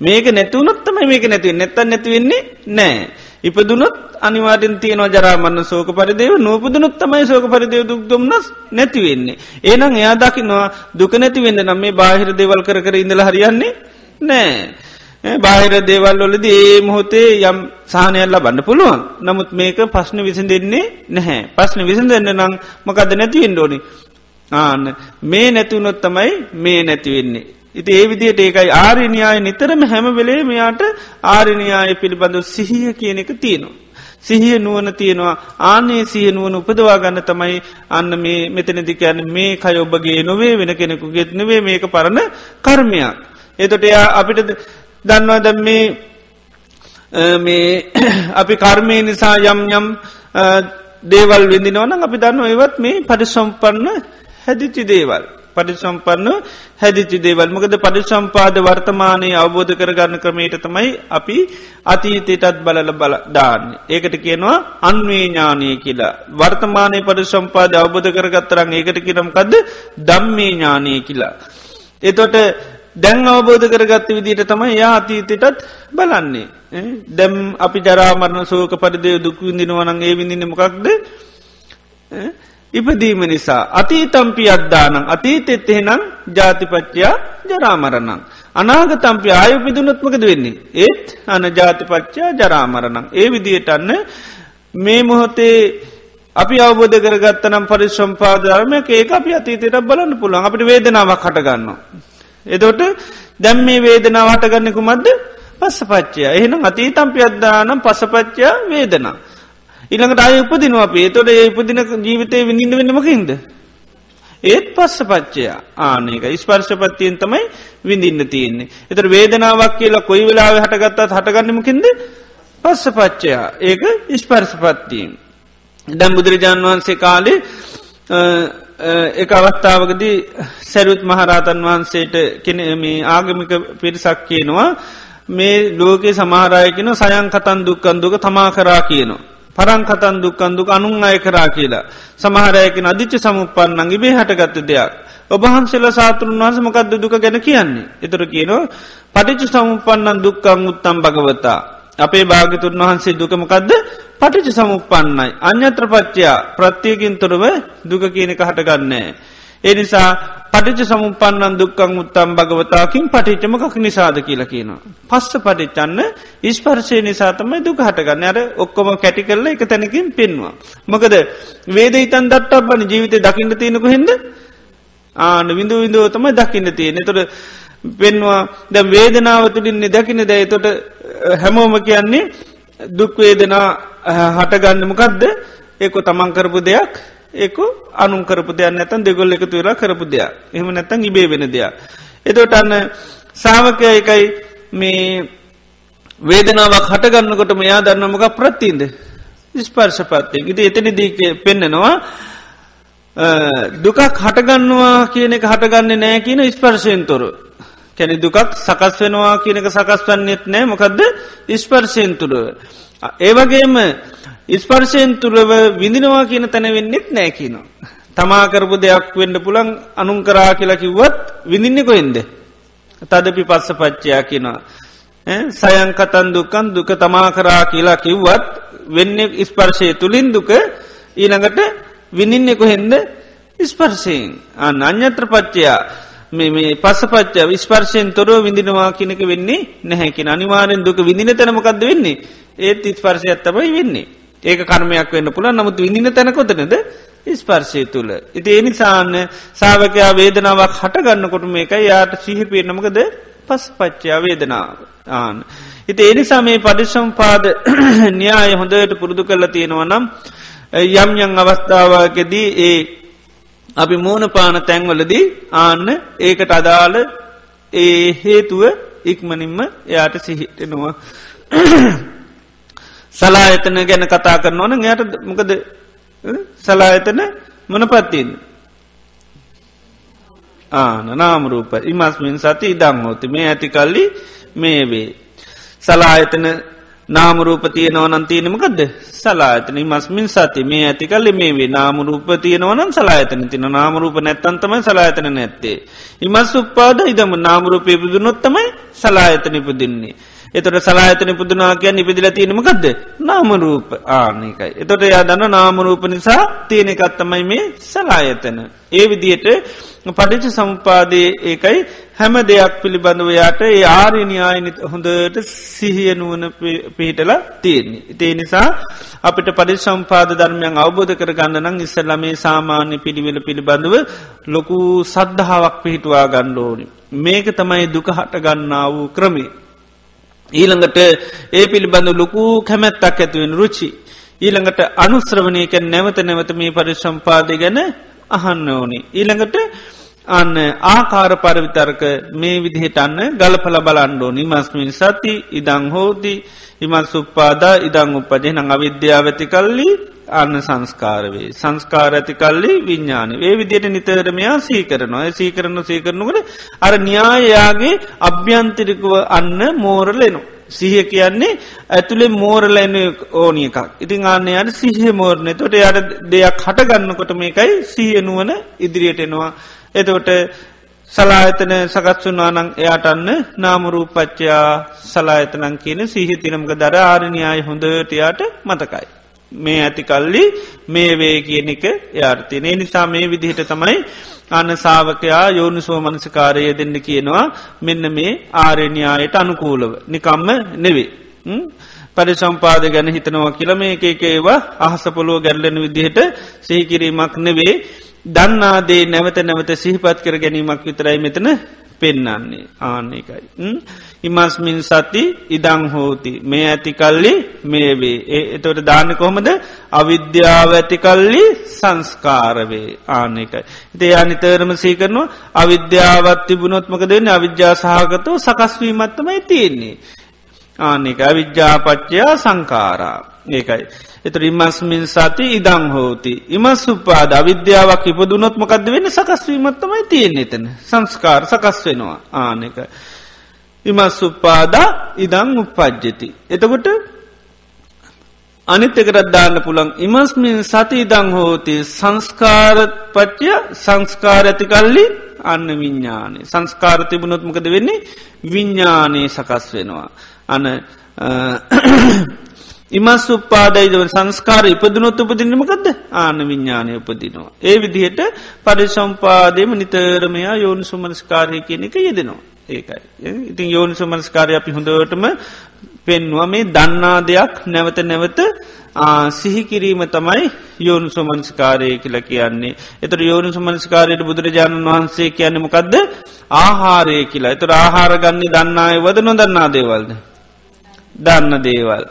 මේක නැතිවුණොත්තම මේක නැතිව නැත්තන් නැතිවෙන්නේ නෑ. ඉපදුනොත් අනිවාටෙන් තියෙනවා ජරාමන්න සෝක පරිදේව නූපදුනුත් තමයි සෝක පරිදේව දුක්දුම්න්නස් නැතිවෙන්නේ. ඒනම් එයා දකිනවා දුක නැතිවෙන්න නම් මේ බාහිර දෙවල් කර කර ඉඳල හරියන්නේ නෑ. බාහිර දේවල් වලද ඒ මොහොතේ යම් සාහනයල්ල බන්න පුළුවන්. නමුත් මේක පශ්න විසඳ දෙන්නේ නැහැ. පශ්න විසඳ දෙන්න නම් මොකද නැතිවෙන්න ඕනි? ආන්න මේ නැතිවුණොත් තමයි මේ නැතිවෙන්නේ ඉති ඒ විදියට ඒකයි ආරණයාය නිතරම හැම වෙලේ මෙයාට ආරණයාය පිළිබඳව සිහිය කියන එක තියෙනවා. සිහිය නුවන තියෙනවා. ආනේ සිය නුවන උපදවා ගන්න තමයි අන්න මේ මෙතනදි කියන්න මේ කය ඔබගේ නොවේ වෙන කෙනෙකු ගෙත්නවේ මේක පරණ කර්මයක්. එතොට එයා අපිට දන්නවා ද මේ මේ අපි කර්මය නිසා යම් යම් දේවල් විඳිනවන අපි දන්න ඒවත් මේ පරිසම්පන්න හැදිච්චි දේවල්. පරිසම්පන්න හැදිචි දේවල් මකද පරිසම්පාද වර්තමානය අවබෝධ කරගන්න ක්‍රමයට තමයි අපි අතීතයටත් බලල බල දාන්න. ඒකට කියනවා අන්වේ ඥානය කියලා. වර්තමානය පරිසම්පාද අවබෝධ කරගත්තරන් ඒකට කියනම්කද දම්මේ ඥානය කියලා. එතොට දැන් අවබෝධ කරගත්ත විදිට තමයි යා අතීතයටත් බලන්නේ. දැම් අපි ජරාමරණ සෝක පරිදය දුක්විඳිනවනන් ඒ විඳින්න මොකක්ද ඉපදීම නිසා අතීතම්පි අද්දානං අතීතෙත් එහෙනම් ජාතිපච්චයා ජරාමරණං. අනාගතම්පි ආයුපිදුනොත්මකද වෙන්නේ. ඒත් අන ජාතිපච්චා ජරාමරණං. ඒ විදියටන්න මේ මොහොතේ අපි අවබෝධ කරගත්තනම් පරිශ්‍රම්පාධර්මයක් ඒක අපි අතීතයට බලන්න පුළුවන් අපිට වේදනාවක් හටගන්න. එදොට දැම් මේ වේදනාව හටගන්නෙකු මද්ද පස්ස පච්චය එහෙනම් අතීතම්පි අද්දානම් පසපච්චයා වේදනා. ඉළඟට අය උපදිනවා අපේ තොට ඒ උපදින ජීවිතය විඳින්න වෙන්නමකින්ද. ඒත් පස්ස පච්චයා ආනක ස්පර්ශපත්තියෙන් තමයි විඳින්න තියෙන්නේ. එතර වේදනාවක් කියලා කොයි වෙලාව හටගත්තත් හටගන්නමකින්ද පස්ස පච්චයා ඒක ස්පර්ශපත්තියෙන්. දැම් බුදුරජාණන් වහන්සේ කාලේ එක අවස්ථාවකදී සැරුත් මහරාතන් වහන්සේට කෙන මේ ආගමික පිරිසක් කියනවා මේ ලෝකේ සමහරයකෙන සයන් කතන් දුක්කන්දුක තමා කරා කියනවා. පරංකතන් දුක්කන්දුක අනුන් අය කරා කියලා. සමහරයකෙන අධිච්ච සමුපන්නන්ගේ බේ හටගත්ත දෙයක්. ඔබහන්සෙල සාතුරුන් වහස මොකක්ද දුක ගැන කියන්නේ. එතර කියනවා පටිච සමුපන්නන් දුක්කං උත්තම් භගවතා. අපේ භාගතුන් වහන්සේ දුකමකක්ද පටිච සමුපන්නයි. අන්‍යත්‍රපච්චයා ප්‍රත්්‍යයකින් තොරව දුක කියනක හටගන්නේ. ඒ නිසා පටිච සමුපන්නන් දුක්කං උත්තම් භගවතාකින් පටිච්චමකක් නිසාද කියලා කියනවා. පස්ස පටිච්චන්න ඉස්පර්ශය නිසාතමයි දුක හටගන්න අර ඔක්කොම කැටි කරල එක තැනකින් පෙන්වා. මොකද වේද ඉතන් දට්ටක් බන ජීවිතය දකින්න තියෙනක හෙද ආන විඳු විඳෝ තමයි දකින්න තියෙන තොට පෙන්වා ද වේදනාව තුළින්නේ දකින දැයි තොට හැමෝම කියන්නේ දුක්වේදනා හටගන්නමකක්ද ඒකො තමන් කරපු දෙයක් ඒක අනුන් කරපු දෙයක් නැතන් දෙගොල් එකතු වෙලා කරපු දෙයක්. එහම නැතන් ඉබේ වෙන දෙයක්. එතොට අන්න සාාවකය එකයි මේ වේදනාවක් හටගන්නකොට මෙයා දන්නමක ප්‍රත්තිීන්ද ස්පර්ශපත්තය. ඉති එතනි දීක පෙන්න්නනවා දුකක් හටගන්නවා කියන එක හටගන්න නෑ කියන ස්පර්ශයෙන් තොරු කැනෙ දුකක් සකස් වෙනවා කියනක සකස් වන්නෙත් නෑ මොකක්ද ස්පර්ශයෙන් තුරුව. ඒවගේම ස්පර්ශයෙන් තුරව විඳිනවා කියන තැන වෙන්නෙත් නෑ කියනවා. තමාකරපු දෙයක් වෙන්න පුළන් අනුන් කරා කියලා කිව්වත් විඳින්න කොයින්ද. තදපි පස්ස පච්චයා කියනවා. සයංකතන් දුකන් දුක තමා කරා කියලා කිව්වත් වෙන්න ස්පර්ශය තුළින් දුක ඊළඟට විනින්නෙ කොහෙන්ද ස්පර්ශයෙන් අන්න අන්‍යත්‍ර පච්චයා මේ මේ පසපච්චා විස්පර්ශයෙන් තොරව විඳිනවා කියනක වෙන්නේ නැහැකි අනිවාරෙන් දුක විඳින තැනමකක්ද වෙන්නේ? ඒත් ඉස්පර්ශය ඇත්තබයි වෙන්නේ. ඒක කර්මයක් වෙන්න පුළ නමුත් විඳින තැනකොතනද ස්පර්ශය තුළ. ඉති එනිසාන්න සාාවකයා වේදනාවක් හටගන්නකොට මේක යාට සිහිපේනමකද පස් පච්චයා වේදනාව. ආන. ඉති එනිසා මේ පඩිසම්පාද න්‍යාය හොඳට පුරුදු කරලා තියෙනවා නම් යම් යං අවස්ථාවකදී ඒ අපි මූුණ පාන තැන්වලදී ආන්න ඒකට අදාළ ඒ හේතුව ඉක්මනින්ම එයාට සිහිටෙනවා. සලායතන ගැන කතා කරන ඕන යට මොකද සලායතන මන පත්තින් ආන නාමරූප ඉමස්මින් සති ඉදං හෝති මේ ඇති කල්ලි මේ වේ. සලායතන නාමරූප තියනවනන් තියනමකද සලාතන මස්මින් සති මේ ඇති කල්ල මේ වේ නාමරූප තියනවනන් සලාතන තින නාමරූප නැත්තන්තම සලාතන නැත්තේ. ඉමස් උපාද ඉදම නාමරූපය පුදුනොත්තමයි සලායතන ඉපදින්නේ. එතොට සලායතන පුදුනා කිය නිපදිල තියෙනමකක්ද නාමරූප ආනකයි. එතොට යා දන්න නාමරූප නිසා තියෙනෙකත්තමයි මේ සලායතන. ඒ විදියට පටිච සම්පාදය ඒකයි හැම දෙයක් පිළිබඳව යාට ඒ ආරණ්‍යයාය හොඳට සිහියනුවන පිහිටල තියෙන්නේ. ඉතිේ නිසා අපිට පඩි සම්පාද ධර්මයන් අවබෝධ කරගන්න නම් ඉස්සල්ලමේ සාමාන්‍ය පිළිවෙල පිළිබඳව ලොකු සද්ධාවක් පිහිටවා ගණ්ඩෝනි. මේක තමයි දුක හටගන්නා වූ ක්‍රමේ. ඊළඟට ඒ පිළිබඳු ලොකු කැමැත්තක් ඇතුවෙන් රුචි. ඊළඟට අනුස්්‍රවණයක නැවත නැවත මේ පරිසම්පාදය ගැන අහන්න ඕනි. ඊළඟට අන්න ආකාර පරවිතර්ක මේ විදිහට අන්න ගලපල බලන්ඩෝ නිමස්මින් සති ඉදං හෝති ඉමත් සුප්පාදා ඉදං උපජය නං අවිද්‍යාවඇති කල්ලි අන්න සංස්කාරවේ සංස්කාර ඇති කල්ලි විඤ්ඥාන ඒ විදියට නිතරමයා සීකරනවා සීකරන සීකරනකට අර න්‍යායයාගේ අභ්‍යන්තිරිකුව අන්න මෝරලෙනු. සිහ කියන්නේ ඇතුළේ මෝරලැන ඕනිය එකක්. ඉතින් ආන්නයට සිහ මෝර්ණය තොට යට දෙයක් හටගන්නකොට මේකයි සිහනුවන ඉදිරියට එනවා. එතකොට සලායතන සකත්සුන්වානං එයාටන්න නාමරූපච්චයා සලායතනං කියන සිහිතිනමක දර ආරණයාය හොඳටයාට මතකයි. මේ ඇති කල්ලි මේ වේ කියන එක යාර්තිනය නිසා මේ විදිහට තමයි අන්න සාාවකයා යෝනිසුව මනසිකාරය දෙන්න කියනවා මෙන්න මේ ආරණයායට අනුකූලව. නිකම්ම නෙවේ. පරිසම්පාද ගැන හිතනවා කියල මේ එක ඒවා අහසපොලෝ ගැල්ලන විදිහට සහිකිරීමක් නෙවේ දන්නාදේ නැවත නැවත සිහිපත් කර ගැනීමක් විතරයි මෙතන පෙන්නන්නේ ආන්නේකයි. ඉමස්මින් සති ඉදං හෝති. මේ ඇතිකල්ලි මේවේ ඒ එතොට දාන්න කොහොමද? අවිද්‍යාව ඇතිකල්ලි සංස්කාරවේ ආන්නේකයි. ඉතේ අනිතරම සීකරනවා අවිද්‍යාවත් තිබුණොත්මක දෙන්න අවිද්‍යා සහගතව සකස්වීමත්තමයි තියෙන්නේ. ආනෙක අවිද්‍යාපච්චයා සංකාරා ඒකයි. එතුර ඉමස්මින් සති ඉදං හෝති. ඉමස් උපාද අවිද්‍යාවක් ඉපදුනොත් මොකක්ද වෙන්න සකස්වීමත්තමයි තියෙන් එතන සංස්කාර සකස් වෙනවා ආනෙක. ඉමස් උපාදා ඉදං උපද්ජති. එතකොට අනිත්‍යකරත් දාන්න පුළන් ඉමස්මින් සති ඉදං හෝති සංස්කාරපච්චය සංස්කාර ඇතිකල්ලි අන්න විඤ්ඥානේ සංස්කාර තිබුණොත්මකද වෙන්නේ විඤ්ඥානයේ සකස් වෙනවා. අන ඉමස් උපාදයිදව සංස්කාර ඉපදනොත් උපදින්නමකක්ද ආන විඤ්ඥානය උපදිනවා. ඒ විදිහට පරිසම්පාදයම නිතරමයා යෝනු සුමනස්කාරය කියන එක යෙදෙනවා. ඒකයි. ඉතින් යෝනු සුමනස්කාරය අපි හොඳටම පෙන්වා මේ දන්නා දෙයක් නැවත නැවත සිහිකිරීම තමයි යෝනු සුමංස්කාරය කියලා කියන්නේ. එතර යෝනු සුමංස්කාරයට බුදුරජාණන් වහන්සේ කියන්න මොකක්ද ආහාරය කියලා. එතර ආහාරගන්නේ දන්නාය වද නොදන්නා දේවල්ද. දන්න දේවල්.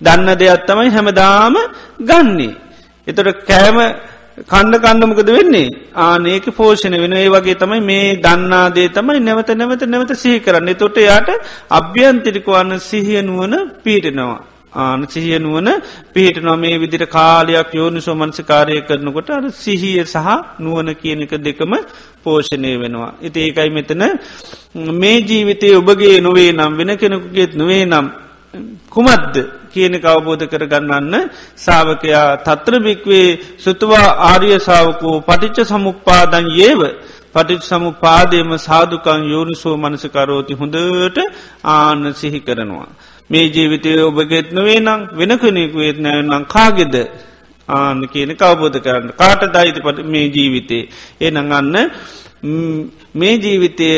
දන්න දෙයක් තමයි හැමදාම ගන්නේ. එතොට කෑම කණ්ඩ කණ්ඩමකද වෙන්නේ ආනේක පෝෂණ වෙන ඒ වගේ තමයි මේ දන්නාදේ තමයි නැවත නැවත නැවත සිහි කරන්න තොට යාට අභ්‍යන්තිරිකවන්න සිහියනුවන පීටනවා. ආන සිහියනුවන පිහිට නොමේ විදිර කාලයක් යෝනු සෝමන්සකාරය කරනකොට අර සිහිය සහ නුවන කියනක දෙකම පෝෂණය වෙනවා. ඉති ඒකයි මෙතන මේ ජීවිතය ඔබගේ නොවේ නම් වෙන කෙනෙකුගේත් නොවේ නම් කුමත්ද කියන අවබෝධ කරගන්නන්න සාාවකයා තත්‍රභික්වේ සුතුවා ආර්ය සාාවකෝ පටිච්ච සමුපාදන් ඒව පටිච් සමු පාදයම සාධකං යෝනිසෝ මනසකරෝති හොඳට ආන සිහි කරනවා. මේ ජීවිතය ඔබගෙත් නොවේ නම් වෙන කෙනෙකුවෙත් නෑ නම් කාගෙද? ආන කියන කවබෝධ කරන්න කාට දයිති පට මේ ජීවිතේ? එනං අන්න මේ ජීවිතය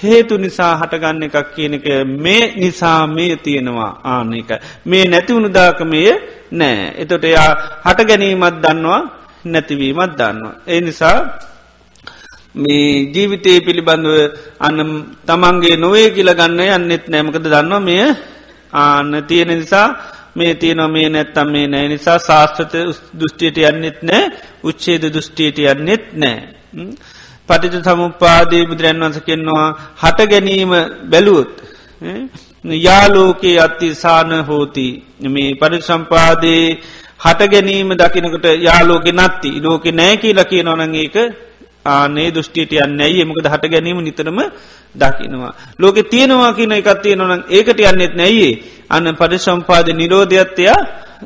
හේතු නිසා හටගන්න එකක් කියනක මේ නිසා මේ තියෙනවා ආන එක. මේ නැතිවුණු දාකමය නෑ. එතොට එයා හට ගැනීමත් දන්නවා නැතිවීමත් දන්නවා. ඒ නිසා මේ ජීවිතය පිළිබඳව අන්න තමන්ගේ නොවේ කියල ගන්න යන්නෙත් නෑමකද දන්නවා මෙය ආන්න තියෙන නිසා මේ තියනො මේ නැත්තම් මේ නෑ නිසා ශාස්ත්‍රත දෘෂ්ටියට යන්නෙත් නෑ උච්චේද දෘෂ්ටියට යන්නෙත් නෑ. පටිච සමුපාදී බුදුරන් වන්ස කෙන්නවා හට ගැනීම බැලුවොත්. යාලෝකයේ අත්ති සාන හෝති මේ පරිසම්පාදේ හට ගැනීම දකිනකට යාලෝක නත්ති ලෝක නෑ කියලා කිය නොනඒක ආනේ දෘෂ්ටියට යන්න ඇයි එමකද හට ගැනීම නිතරම දකිනවා. ලෝක තියෙනවා කියන එකත් තියෙනවනම් ඒකට යන්නෙත් නැයියේ අන්න පරිසම්පාද නිරෝධයත්තයා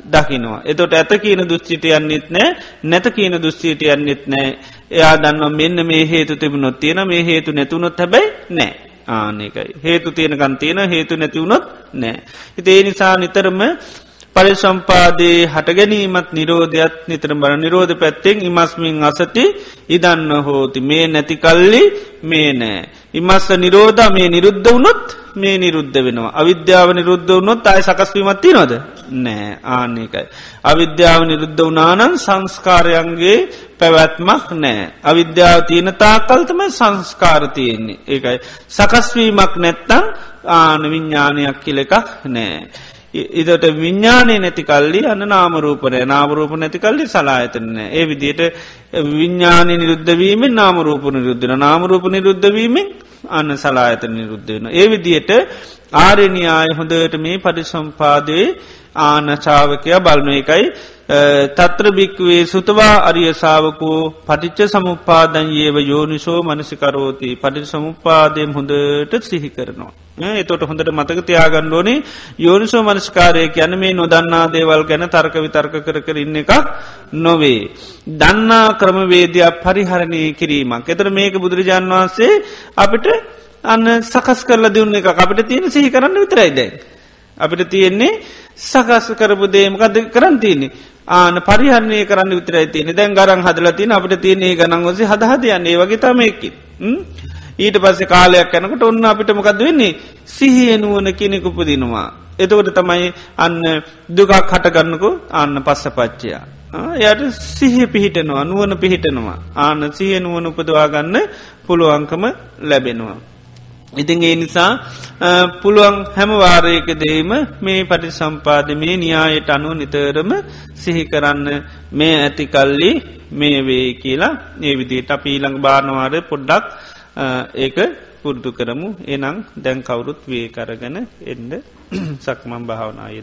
දකිනවා. එතොට ඇත කියන දුස්්චිට යන්නෙත් නෑ නැත කියන දුස්්චීට යන්නෙත් නෑ එයා දන්නවා මෙන්න මේ හේතු තිබුණොත් තියෙන මේ හේතු නැතුනොත් හැබැයි නෑ. ආනකයි හේතු තියෙනකන් තියෙන හේතු නැතිවුණොත් නෑ. හිත ඒ නිසා නිතරම පරිසම්පාදයේ හටගැනීමත් නිරෝධයත් නිතර බර නිරෝධ පැත්තෙන් ඉමස්මින් අසති ඉදන්න හෝති මේ නැතිකල්ලි මේ නෑ. ඉමස්ස නිරෝධ මේ නිරුද්ධ වුණොත් මේ නිරුද්ධ වෙනවා. අවිද්‍යාව නිරුද්ධ වුණොත් අය සකස්වීමත්ති නොද නෑ ආන්නේකයි. අවිද්‍යාව නිරුද්ධ වනානන් සංස්කාරයන්ගේ පැවැත්මක් නෑ. අවිද්‍යාව තියෙන තාකල්තම සංස්කාර තියෙන්නේ. ඒකයි. සකස්වීමක් නැත්තං ආන විඤ්ඥානයක් කියල එකක් නෑ. ඉදට විඤ්ඥානය නැතිකල්ලි අන්න නාමරූපනය නාමරූප නැතිකල්ලි සලායතන ඒ විදියට විඤ්ඥානය නිරුද්ධවීමෙන් නාමරූප නිරුද්ධන නාමරූප නිරුද්ධවීමෙන් අන්න සලායතන නිරුද්ධවෙන. ඒ විදියට ආරණයාය හොඳට මේ පරිසම්පාදයේ ආනචාවකයා බලන එකයි තත්‍රභික්වේ සුතවා අරියසාාවකෝ පටිච්ච සමුපාදන් ඒව යෝනිසෝ මනසිකරෝති පටිච සමුපාදයෙන් හොඳට සිහි කරනවා. එතොට හොඳට මතක තියාගන්න ඕනේ යෝනිසෝ මනස්කාරය ගැන මේ නොදන්නා දේවල් ගැන තර්ක විතර්ක කර කර ඉන්න එකක් නොවේ. දන්නා ක්‍රමවේදයක් පරිහරණය කිරීමක්. එතර මේක බුදුරජාන් වහන්සේ අපිට අන්න සකස් කරල දුන්න එක අපිට තියෙන සිහි කරන්න විතරයිද. අපිට තියෙන්නේ සකස් කරපු දේමකද කරන්තියන්නේ. ආන පරිහරණය කරන්න විතරයි තියෙන දැන් ගරන් හදලතින අපට තියන්නේ ගනන්වස හදහදයන්නේ වගේ තමයකි. ඊට පස්සේ කාලයක් යැනකට ඔන්න අපිට මොකද වෙන්නේ සිහියනුවන කෙනෙකුපදිනවා. එතකොට තමයි අන්න දුකක් හටගන්නකු අන්න පස්ස පච්චයා. යට සිහ පිහිටනවා නුවන පිහිටනවා. ආන සිහනුවන උපදවාගන්න පුළුවන්කම ලැබෙනවා. ඉතින් ඒ නිසා පුළුවන් හැම වාරයකදේම මේ පටි සම්පාද මේ න්‍යායට අනුව නිතරම සිහි කරන්න මේ ඇතිකල්ලි මේ වේ කියලා ඒ විදිට අප ඊළඟ බානවාරය පොඩ්ඩක් ඒක පුරුදු කරමු එනං දැන් කවුරුත් වේ කරගන එන්ඩ සක්මම් භාවනායද.